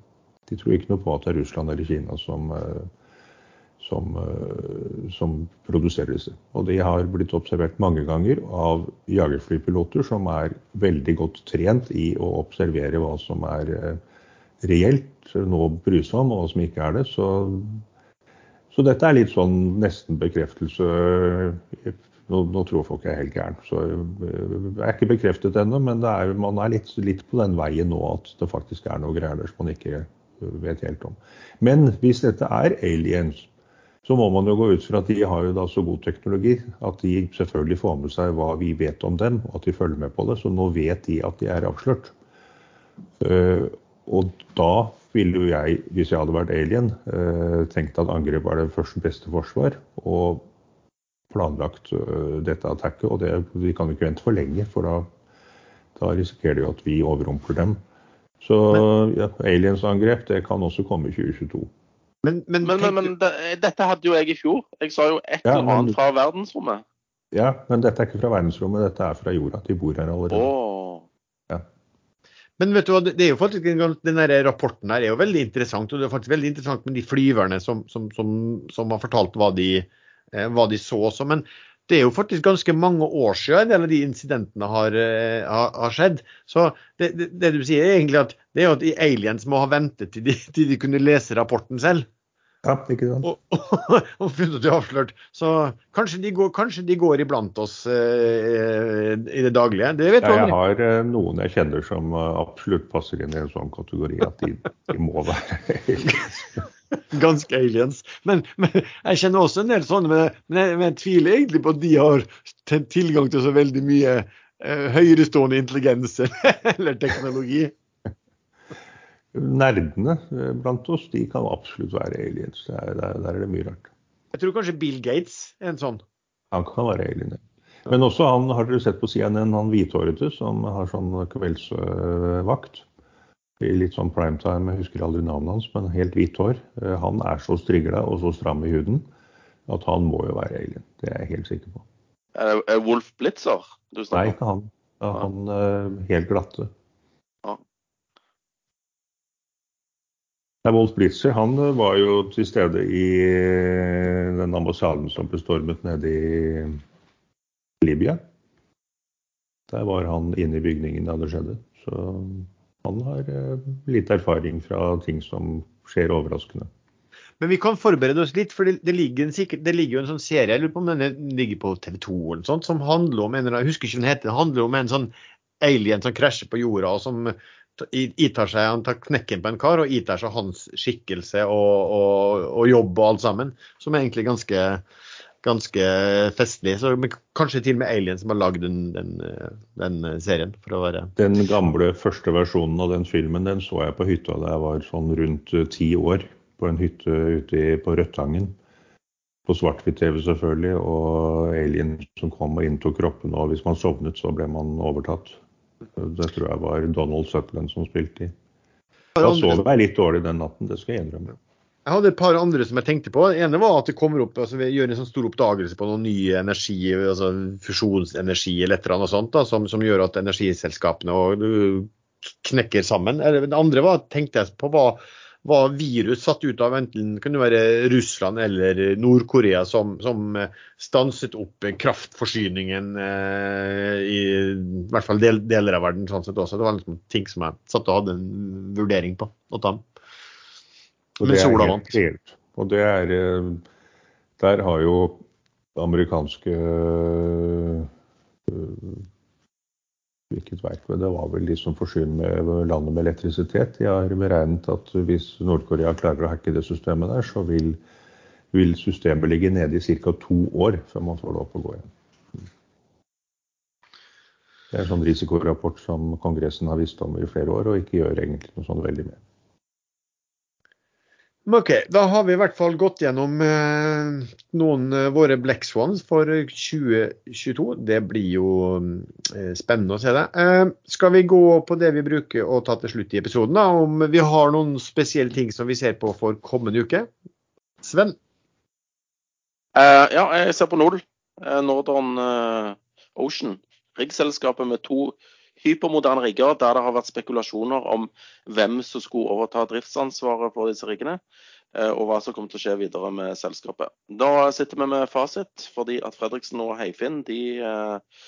De tror ikke noe på at det er Russland eller Kina som, eh, som, eh, som produserer disse. Og de har blitt observert mange ganger av jagerflypiloter som er veldig godt trent i å observere hva som er eh, reelt noe brysomt, og hva som ikke er det. Så, så dette er litt sånn nesten bekreftelse nå, nå, tror folk jeg er helt gæren. Så eh, er ikke bekreftet ennå, men er, man er litt, litt, på den veien nå at det faktisk er noe greier der som man ikke eh, vet helt om. Men hvis dette er aliens, så må man jo gå ut fra at de har jo da så god teknologi at de selvfølgelig får med seg hva vi vet om dem, og at de følger med på det. Så nå vet de at de er avslørt. Uh, og da ville jo jeg, hvis jeg hadde vært alien, tenkt at angrep er det første beste forsvar. Og planlagt dette attacket. Og det, vi kan ikke vente for lenge, for da, da risikerer de jo at vi overrumpler dem. Så ja, aliensangrep det kan også komme i 2022. Men, men, men, men det, dette hadde jo jeg i fjor. Jeg sa jo et ja, eller annet fra verdensrommet. Ja, men dette er ikke fra verdensrommet, dette er fra jorda. De bor her allerede. Oh. Ja. Men vet du hva, det er jo faktisk, den der rapporten her er jo veldig interessant. Og det er faktisk veldig interessant med de flyverne som, som, som, som har fortalt hva de, hva de så også. Men det er jo faktisk ganske mange år siden en del av de incidentene har, eh, har, har skjedd. Så det, det, det, du sier er egentlig at det er jo at de aliens må ha ventet til de, til de kunne lese rapporten selv. Ja, ikke sant. Og, og, og funnet at de er avslørt. Så kanskje de går, kanskje de går iblant oss eh, i det daglige. Det vet du Ja, jeg har eh, noen jeg kjenner som eh, absolutt passer inn i en sånn kategori at de, de må være aliens. Ganske aliens. Men, men jeg kjenner også en del sånne, men, men, jeg, men jeg tviler egentlig på at de har tilgang til så veldig mye eh, høyerestående intelligens eller teknologi. Nerdene eh, blant oss, de kan absolutt være aliens. Det er, der, der er det mye rart. Jeg tror kanskje Bill Gates er en sånn. Han kan være alien. ja. Men også han, har dere sett på CNN, han hvithårete som har sånn kveldsvakt. I litt sånn primetime, jeg husker aldri navnet hans, men helt hvitt hår. Eh, Han er så strigla og så stram i huden at han må jo være alien. Det er jeg helt sikker på. Er det Wolf Blitzer du Nei, snakker om? ikke han. Ja, han er helt glatte. Ja. Nei, Wolf Blitzer han eh, var jo til stede i eh, den ambassaden som ble stormet nede i Libya. Der var han inne i bygningen da det skjedde. Så han har eh, litt erfaring fra ting som skjer overraskende. Men vi kan forberede oss litt, for det, ligger, det ligger jo en sånn serie jeg lurer på om den ligger på TV 2 eller noe sånt, som handler om en eller annen, husker ikke hva den heter, det handler om en sånn alien som krasjer på jorda, og som itar seg, han tar knekken på en kar og itar seg hans skikkelse og, og, og jobb og alt sammen, som er egentlig ganske, ganske festlig. Så kanskje til og med Alien som har lagd den, den, den serien, for å være Den gamle første versjonen av den filmen den så jeg på hytta da jeg var sånn rundt eh, ti år. På en hytte ute på Rødtangen. På svart-hvitt-TV selvfølgelig, og alien som kom og inntok kroppen. Og hvis man sovnet, så ble man overtatt. Det tror jeg var Donald Sutherland som spilte i. Da sov jeg litt dårlig den natten, det skal jeg innrømme. Jeg hadde et par andre som jeg tenkte på. Det ene var at det kommer opp, altså vi gjør en sånn stor oppdagelse på noen ny energi, altså fusjonsenergi eller et eller annet sånt, da, som, som gjør at energiselskapene og, uh, knekker sammen. Det andre var, tenkte jeg på, var, var virus satt ut av enten kunne være Russland eller Nord-Korea som, som eh, stanset opp kraftforsyningen eh, i, i hvert fall del, deler av verden. sånn sett også. Det var liksom ting som jeg satt og hadde en vurdering på Og ta. Og Men det er sola helt vant. reelt. Og det er eh, Der har jo amerikanske øh, Hvilket verk det var vel de som forsyner landet med elektrisitet. De har beregnet at hvis Nord-Korea klarer å hacke det systemet der, så vil, vil systemet ligge nede i ca. to år før man får lov å gå igjen. Det er en sånn risikorapport som Kongressen har visst om i flere år, og ikke gjør egentlig noe sånn veldig med. OK, da har vi i hvert fall gått gjennom eh, noen eh, våre Black Swans for 2022. Det blir jo eh, spennende å se det. Skal vi gå på det vi bruker å ta til slutt i episoden, da, om vi har noen spesielle ting som vi ser på for kommende uke? Sven? Uh, ja, jeg ser på. Eh, Northern Ocean. Riggselskapet med to hypermoderne rigger der det har vært spekulasjoner om hvem som skulle overta driftsansvaret for disse riggene, eh, og hva som kommer til å skje videre med selskapet. Da sitter vi med fasit, fordi at Fredriksen og Heifinn de eh,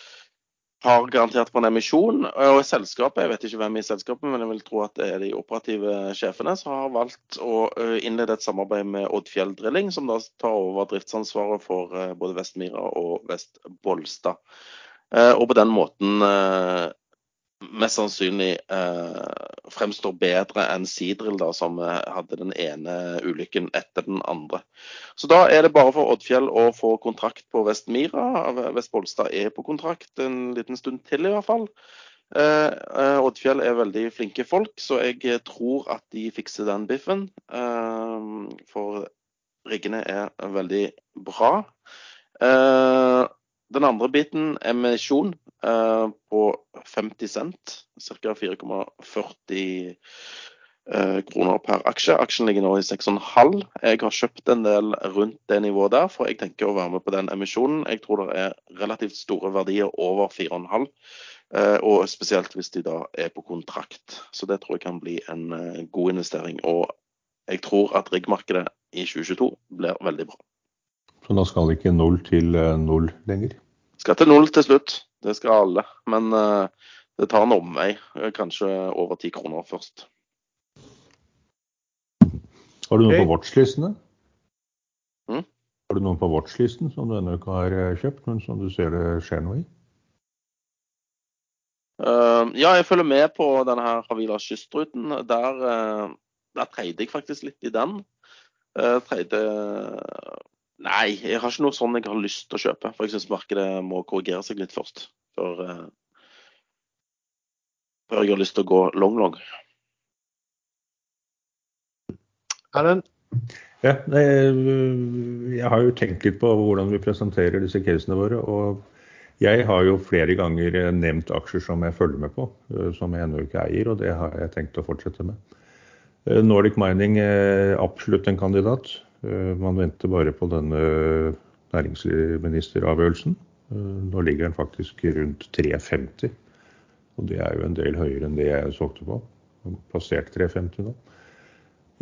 har garantert på en emisjon. Og selskapet, jeg vet ikke hvem i selskapet, men jeg vil tro at det er de operative sjefene som har valgt å eh, innlede et samarbeid med Oddfjell Drilling, som da tar over driftsansvaret for både Vest-Mira og Vest-Bolstad. Eh, Og på den måten mest sannsynlig eh, fremstår bedre enn Sidril, da, som eh, hadde den ene ulykken etter den andre. Så da er det bare for Oddfjell å få kontrakt på Vestmira. Vest-Bolstad er på kontrakt en liten stund til, i hvert fall. Eh, eh, Oddfjell er veldig flinke folk, så jeg eh, tror at de fikser den biffen. Eh, for riggene er veldig bra. Eh, den andre biten, emisjon eh, på 50 cent, ca. 4,40 eh, kroner per aksje. Aksjen ligger nå i 6,5. Jeg har kjøpt en del rundt det nivået der, for jeg tenker å være med på den emisjonen. Jeg tror det er relativt store verdier over 4,5. eh, Og spesielt hvis de da er på kontrakt. Så det tror jeg kan bli en god investering. Og jeg tror at riggmarkedet i 2022 blir veldig bra. Så da skal ikke null til eh, null lenger. Skal til null til slutt. Det skal alle. Men eh, det tar en omvei. eh, Kanskje over ti kroner først. Har du noe på watchlistene? Har du noen på watchlisten som du ennå ikke har kjøpt, men som du ser det skjer noe i? Uh, ja, jeg følger med på denne her Havila kystruten. Der, uh, der treide jeg faktisk litt i den. Uh, treide Nei, jeg har ikke noe sånn jeg har lyst til å kjøpe. For jeg syns markedet må korrigere seg litt først. Før, før jeg har lyst til å gå long-long. Erlend? Ja, jeg har jo tenkt litt på hvordan vi presenterer disse casene våre. og jeg har jo flere ganger eh, nevnt aksjer som jeg følger med på, eh, som jeg ennå ikke eier, og det har jeg tenkt å fortsette med. Eh, Nordic Mining er absolutt en kandidat. Man venter bare på denne næringsministeravgjørelsen. Nå ligger den faktisk rundt 3,50, og det er jo en del høyere enn det jeg solgte på. Passert 3,50 nå.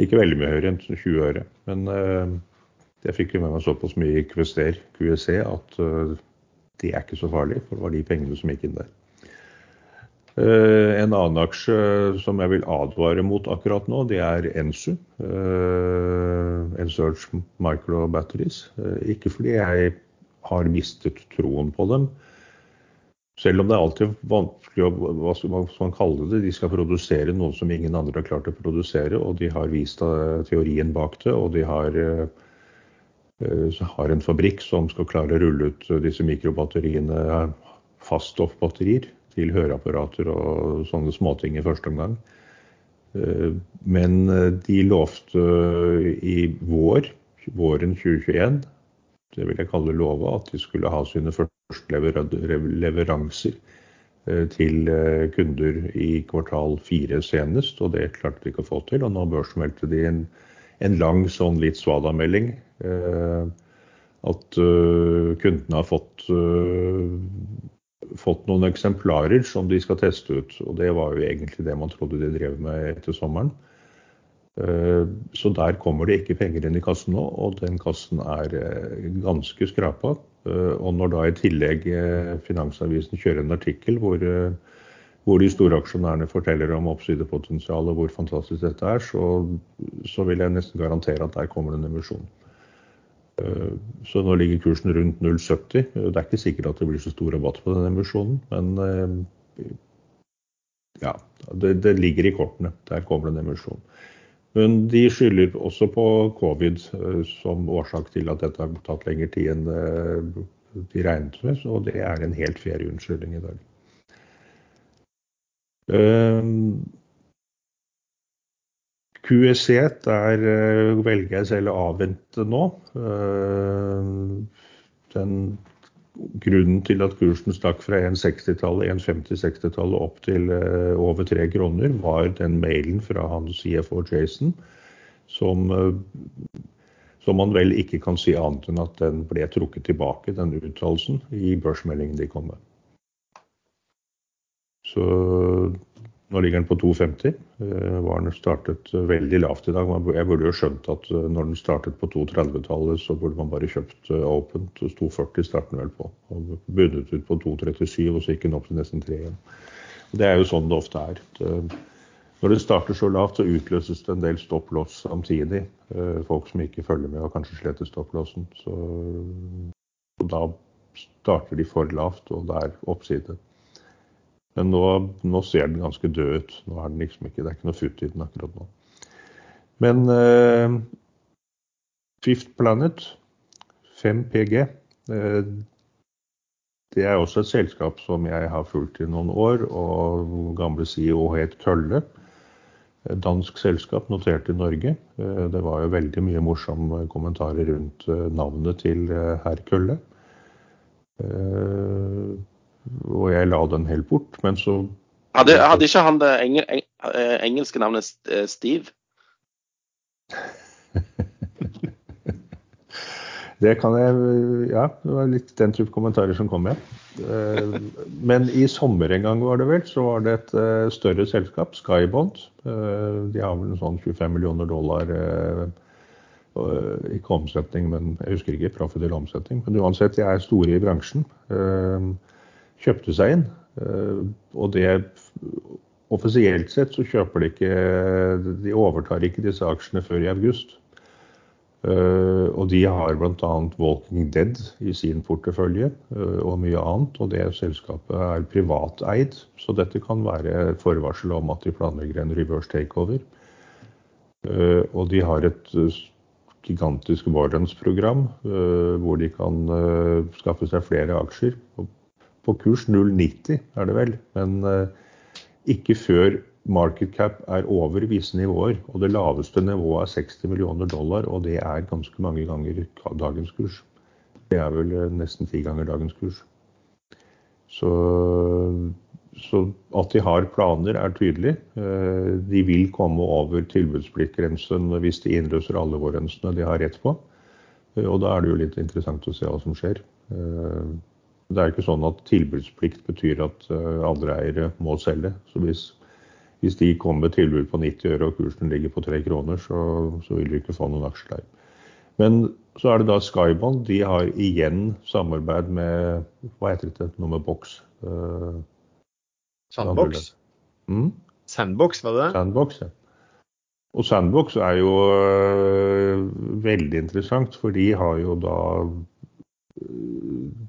Ikke veldig mye høyere enn 20 øre, men jeg fikk jo med meg såpass mye i QSC at det er ikke så farlig, for det var de pengene som gikk inn der. Uh, en annen aksje som jeg vil advare mot akkurat nå, det er Ensu. Ensearch Ensurge Micro Batteries. Uh, ikke fordi jeg har mistet troen på dem. Selv om det er alltid vanskelig å hva skal man kalle det, de skal produsere noe som ingen andre har klart å produsere, og de har vist teorien bak det, og de har Eh, har en fabrikk som skal klare å rulle ut disse mikrobatteriene, faststoffbatterier, til høreapparater og sånne småting i første omgang. Eh, men eh, de lovte i vår, våren 2021, det vil jeg kalle lova, at de skulle ha sine første leveranser til kunder i kvartal fire senest, og det klarte de ikke å få til. Og nå børsmeldte de en en lang sånn litt svada-melding. Eh, at eh, kundene har fått, eh, fått noen eksemplarer som de skal teste ut. Og det var jo egentlig det man trodde de drev med etter sommeren. Så der kommer det ikke penger inn i kassen nå, og den kassen er ganske skrapa. Og når da i tillegg Finansavisen kjører en artikkel hvor hvor de store aksjonærene forteller om oppsidepotensialet og hvor fantastisk dette er, så, så, vil jeg nesten garantere at der kommer det en emisjon. Eh, så nå ligger kursen rundt 0,70. Det er ikke sikkert at det blir så stor rabatt på den emisjonen, men eh, ja, det, det ligger i kortene. Der kommer det en emisjon. Men de skylder også på covid eh, som årsak til at dette har tatt lengre tid enn de regnet med, og det er en helt fair unnskyldning i dag. QSC, der eh, velger jeg selv å avvente nå. Ehm, den grunnen til at kursen stakk fra 1,60-tallet, 1,50-60-tallet opp til eh, over tre kroner, var den mailen fra hans CFO Jason som, eh, som man vel ikke kan si annet enn at den ble trukket tilbake, den uttalelsen, i børsmeldingen de kom med. Så nå ligger den på 2,50. Eh, var den startet veldig lavt i dag. Jeg burde jo skjønt at eh, når den startet på 2,30-tallet, så burde man bare kjøpt åpent. 2,40 starter den vel på. Og bundet ut på 2,37, og så gikk den opp til nesten 3 igjen. Det er jo sånn det ofte er. Når det starter så lavt, så utløses det en del stopp-loss samtidig. Folk som ikke følger med og kanskje sletter stopp-lossen. Så da starter de for lavt, og det er oppside. Men nå, nå, ser den ganske død ut. Nå er den liksom ikke, Det er ikke noe futt i den akkurat nå. Men eh, Fifth Planet, 5PG, uh, eh, det er også et selskap som jeg har fulgt i noen år. Og gamle CEO het Kølle. Dansk selskap notert i Norge. Eh, det var jo veldig mye morsomme kommentarer rundt navnet til herr Kølle. Og jeg la den helt bort, men så Hadde, hadde ikke han det engel, eng, eh, engelske navnet eh, Steve? det kan jeg Ja, det var litt den type kommentarer som kom, ja. Eh, men i sommer en gang var det vel, så var det et større selskap, Skybond. De har vel en sånn 25 millioner dollar ikke omsetning, men jeg husker ikke profit eller omsetning. Men uansett, de er store i bransjen kjøpte seg inn. Eh, og det offisielt sett så kjøper de ikke De overtar ikke disse aksjene før i august. Uh, og de har bl.a. Walking Dead i sin portefølje uh, og mye annet. Og det selskapet er privateid, så dette kan være forvarsel om at de planlegger en reverse takeover. Og de har et gigantisk warrants-program hvor de kan skaffe seg flere aksjer. På kurs 0,90 er det vel, men ikke før market cap er over visse nivåer. Og det laveste nivået er 60 millioner dollar, og det er ganske mange ganger dagens kurs. Det er vel eh, nesten ti ganger dagens kurs. Så, så, at de har planer er tydelig. Eh, de vil komme over tilbudspliktgrensen hvis de innløser alle vårrensene de har rett på. Eh, og da er det jo litt interessant å se hva som skjer. Det er ikke sånn at tilbudsplikt betyr at andre eiere må selge. Så hvis hvis de kommer med tilbud på 90 øre og kursen ligger på 3 kroner, så, så vil du ikke få noen aksjer der. Men så er det da Skybond. De har igjen samarbeid med Hva heter det noe med boks? Uh, Sandbox? Mm? Sandbox, var det det? Sandbox, ja. Og Sandbox er jo øh, veldig interessant, for de har jo da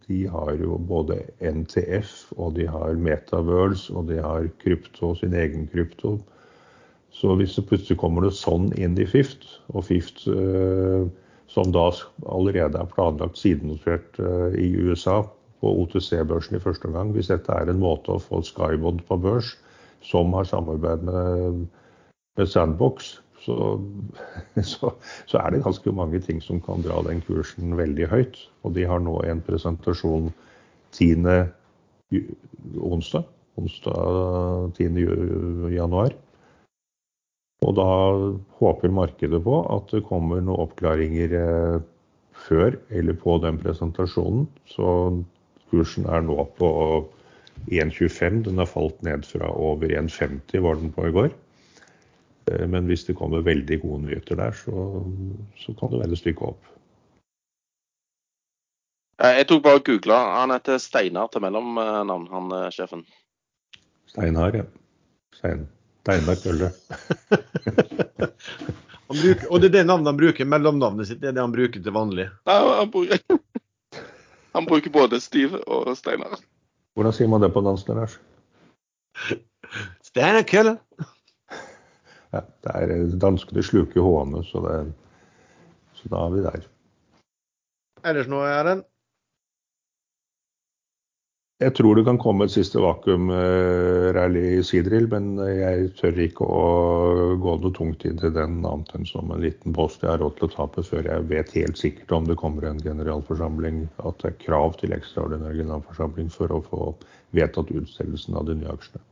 de har jo både NTF, og de har Metaverse, og de har krypto, sin egen krypto. Så hvis det plutselig kommer noe sånn inn i Fift, og Fift eh, som da allerede er planlagt sidenotert eh, i USA på OTC-børsen i første omgang, hvis dette er en måte å få Skybond på børs som har samarbeid med, med Sandbox, så, så, så, er det ganske mange ting som kan dra den kursen veldig høyt. Og de har nå en presentasjon 10. onsdag. Onsdag 10. januar. Og da håper markedet på at det kommer noen oppklaringer eh, før eller på den presentasjonen. Så kursen er nå på 1,25. Den har falt ned fra over 1,50 var den på i går. Eh, men hvis det kommer veldig gode nyheter der, så, så kan det være stykke opp. Eh, jeg tok bare og googla. Han heter Steinar til mellomnavn, han eh, sjefen. Steinar, ja. Stein, Steinar Kølle. bruker, og det er det navnet han bruker, mellomnavnet sitt, det er det han bruker til vanlig? Nei, han bruker, han bruker både Steve og Steinar. Hvordan sier man det på dansk, Steinar Kølle ja, det er Danskene sluker H-ene, så, så da er vi der. Ellers noe, Erlend? Jeg tror det kan komme et siste vakuum-rally i Sidril, men jeg tør ikke å gå noe tungt inn til den annet enn som en liten post jeg har råd til å tape før jeg vet helt sikkert om det kommer en generalforsamling, at det er krav til ekstraordinær generalforsamling for å få vedtatt utstedelsen av de nye aksjene.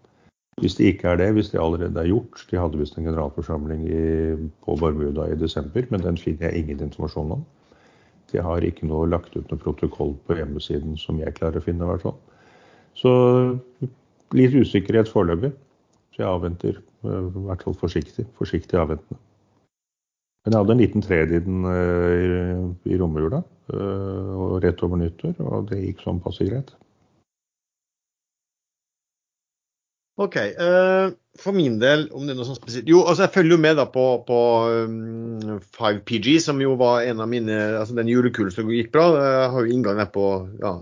Hvis det ikke er det, hvis det allerede er gjort De hadde visst en generalforsamling i, på Barbuda i desember, men den finner jeg ingen informasjon om. De har ikke noe lagt ut noe protokoll på hjemmesiden som jeg klarer å finne. Hvert fall. Så litt usikkerhet foreløpig. Så jeg avventer, eh, i hvert fall forsiktig. Forsiktig avventende. Men jeg hadde en liten tredje i, den, eh, i romjula og rett over nyttår, og det gikk sånn passe greit. OK. Uh, for min del, om det er noe sånt spesielt Jo, altså jeg følger jo med da på, på um, 5PG, som jo var en av mine Altså den julekulen som gikk bra. Jeg har jo inngang der på ja,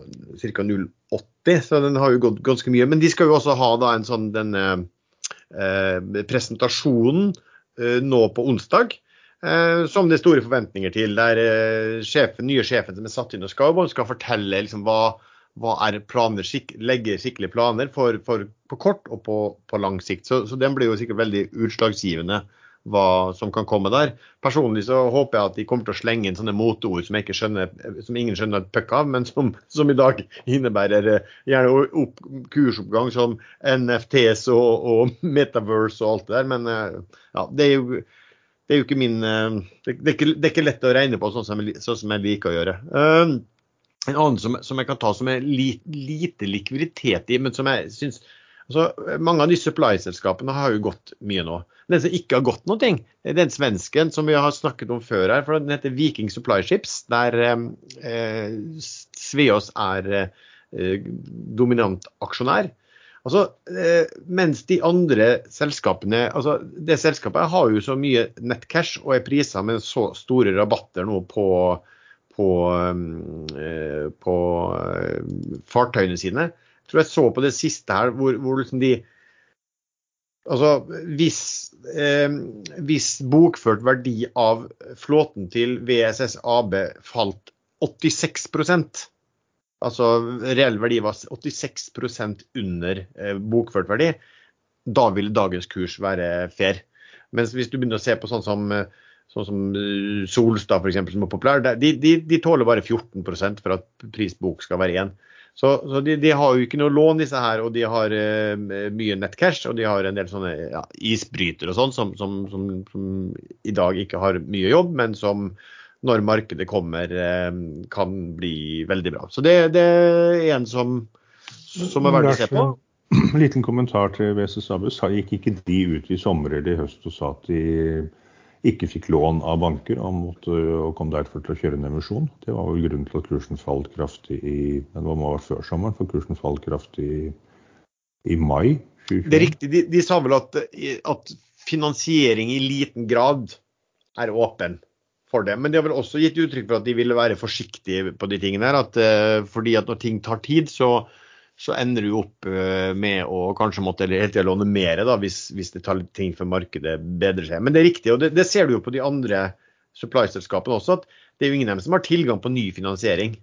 ca. 0,80, så den har jo gått ganske mye. Men de skal jo også ha da en sånn denne uh, presentasjonen uh, nå på onsdag. Som det er store forventninger til. Der sjefen, nye sjefen som er satt inn og skal, skal fortelle liksom, hva hva er planer, legge skikkelige planer for, for, på kort og på, på lang sikt. Så, så, den blir jo sikkert veldig utslagsgivende hva som kan komme der. Personlig så håper jeg at de kommer til å slenge inn sånne moteord som, som ingen skjønner et puck av, men som, som, i dag innebærer eh, gjerne opp, kursoppgang som NFTs og, og, Metaverse og alt det der. Men eh, ja, det er jo det er jo ikke min eh, det, er ikke, det er ikke lett å regne på sånn som, jeg, sånn som jeg liker å gjøre. En annen som, som, jeg kan ta som er li, lite likviditet i, men som jeg syns altså, Mange av de supply-selskapene har jo gått mye nå. Den som ikke har gått noe, er den svensken som vi har snakket om før her. for Den heter Viking Supply Ships, der eh, Sveås er eh, dominant aksjonær. Altså, eh, mens de andre selskapene altså Det selskapet har jo så mye nettcash og er prisa med så store rabatter nå på, på på fartøyene sine. Jeg tror jeg så på det siste her hvor, hvor liksom de Altså, hvis, eh, hvis, bokført verdi av flåten til VSS AB falt 86% altså reell verdi var 86% under eh, bokført verdi, da ville dagens kurs være fair. Mens hvis du begynner å se på sånn som, eh, sånn som eh, Solstad f.eks., som er populær, de, de, de, tåler bare 14% for at prisbok skal være én. Så, så de, de, har jo ikke noe lån, disse her, og de har uh, mye nettcash. Og de har en del sånne ja, isbrytere og sånn som, som, som, som, i dag ikke har mye jobb, men som når markedet kommer, eh, kan bli veldig bra. Så det, det er en som, som er verdt å se på. En liten kommentar til WC Sabus. Gikk ikke de ut i sommer eller i høst og sa at de ikke fikk lån av banker og, måtte, og kom derfor til å kjøre en emisjon? Det var vel grunnen til at kursen falt kraftig i men det var før sommeren, for kursen falt kraftig i, i mai. 2020. Det er riktig. De, de sa vel at, at finansiering i liten grad er åpen for det. Men de har vel også gitt uttrykk for at de ville være forsiktige på de tingene her. At, uh, fordi at når ting tar tid, så, så ender du opp uh, med å kanskje måtte helt til å låne mer da, hvis, hvis, det tar litt ting for markedet bedrer seg. Men det er riktig, og det, det ser du jo på de andre supply-selskapene også, at det er jo ingen av dem som har tilgang på ny finansiering.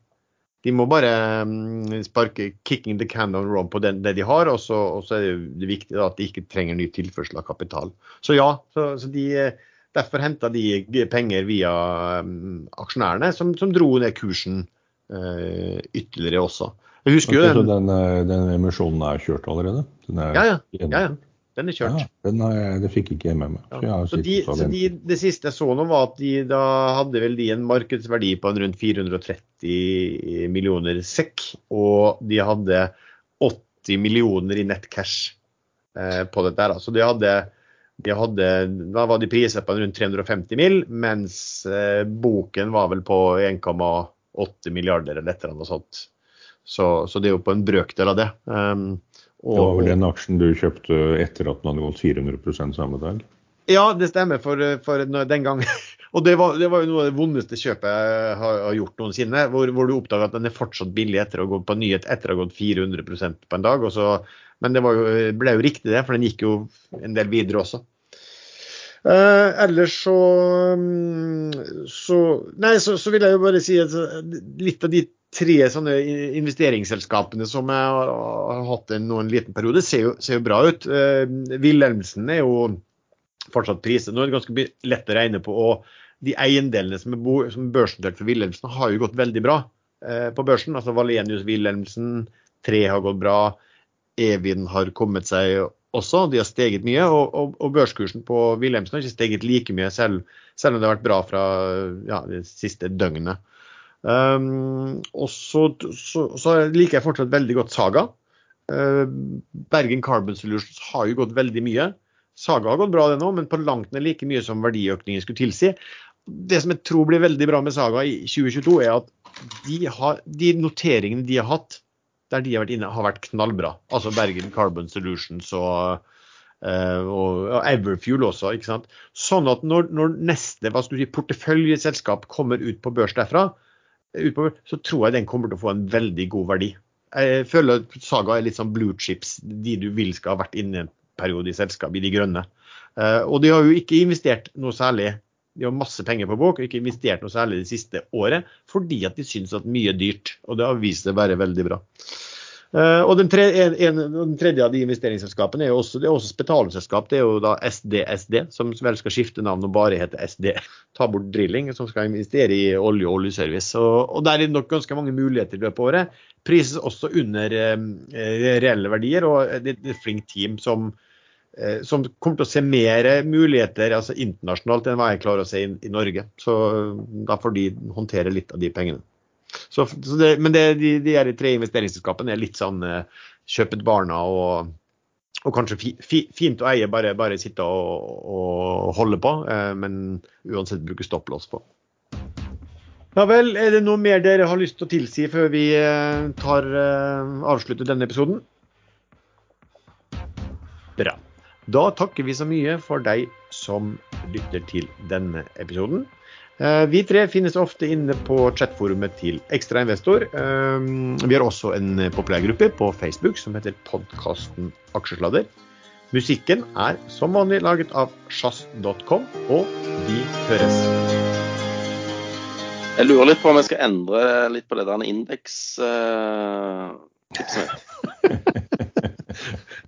De må bare um, sparke 'kicking the can on road' på det de har, og så, og så, er det, det viktig da, at de ikke trenger ny tilførsel av kapital. Så ja, så, så de, Derfor henta de penger via um, aksjonærene, som, som, dro ned kursen uh, ytterligere også. Jeg husker jo den, den, eh, den, emisjonen er kjørt allerede? Er ja, ja, ja, ja. Den er kjørt. Ja, den er, det fikk ikke jeg med meg. Så, ja. så, de, så de, Det siste jeg så nå, var at de da hadde vel de en markedsverdi på en rundt 430 millioner sekk. Og de hadde 80 millioner i nettcash eh, på dette. her. Så de hadde de hadde, da var de priset på rundt 350 mill., mens eh, boken var vel på 1,8 milliarder eller et eller annet sånt. Så, så, det er jo på en brøkdel av det. Um, og, det var vel den aksjen du kjøpte etter at den hadde gått 400 samme dag? Ja, det stemmer for, for den gang. Og det var, det var, jo noe av det vondeste kjøpet jeg har, har gjort noensinne. Hvor, hvor, du oppdager at den er fortsatt billig etter å gå på nyhet etter å ha gått 400% på en dag. så men det jo, ble jo riktig, det, for den gikk jo en del videre også. Uh, ellers så, mm, så Nei, så, så, vil jeg jo bare si at litt av de tre sånne investeringsselskapene som jeg har, hatt en, en liten periode, ser jo, ser jo bra ut. Eh, Wilhelmsen er jo fortsatt priset. Nå er det ganske lett å regne på. og de eiendelene som er, bo, som er børsnotert for Wilhelmsen, har jo gått veldig bra eh, på børsen. Altså Valenius Wilhelmsen, Tre har gått bra. Evin har kommet seg også, de har steget mye. Og, og, og børskursen på Wilhelmsen har ikke steget like mye, selv, selv, om det har vært bra fra ja, det siste døgnet. Um, og så, så, så, liker jeg fortsatt veldig godt Saga. Uh, Bergen Carbon Solutions har jo gått veldig mye. Saga har gått bra det nå, men på langt ned like mye som verdiøkningen skulle tilsi. Det som jeg tror blir veldig bra med Saga i 2022, er at de, har, de noteringene de har hatt der de har vært inne, har vært knallbra. Altså Bergen Carbon Solutions og, og, og Everfuel også. ikke sant? Sånn at når, når neste hva skal du si, porteføljeselskap kommer ut på børs derfra, ut på børs, så tror jeg den kommer til å få en veldig god verdi. Jeg føler at Saga er litt sånn blue chips, de du vil skal ha vært inne en periode i selskap, i de grønne. Uh, og de har jo ikke investert noe særlig de har masse penger på bok og ikke investert noe særlig det siste året fordi at de syns at mye er dyrt. Og det har vist seg å være veldig bra. Uh, og den tredje, en, den tredje, av de investeringsselskapene er jo også, det er også betalingsselskap. Det er jo da SDSD, som vel skal skifte navn og bare hete SD. Ta bort drilling, som skal investere i olje og oljeservice. Og, og der er det nok ganske mange muligheter i løpet av året. Prises også under uh, reelle verdier, og det er et flinkt team som Eh, som kommer til å se mer muligheter altså internasjonalt enn hva jeg klarer å se i, i Norge. Så da får de håndtere litt av de pengene. Så, så det, men det, de, de er tre investeringsselskapene er litt sånn uh, kjøpet barna og, og kanskje fi, fi, fint å eie, bare, bare sitte og, og, holde på, uh, men uansett bruke stopplås på. Ja vel, er det noe mer dere har lyst til å tilsi før vi uh, tar avslutter denne episoden? Bra. Da takker vi så mye for deg som lytter til denne episoden. Eh, vi tre finnes ofte inne på chatforumet til Ekstra investor. Eh, vi har også en populærgruppe på Facebook som heter podkasten Aksjesladder. Musikken er som vanlig laget av sjazz.com, og vi høres. Jeg lurer litt på om jeg skal endre litt på det der indeks... Uh,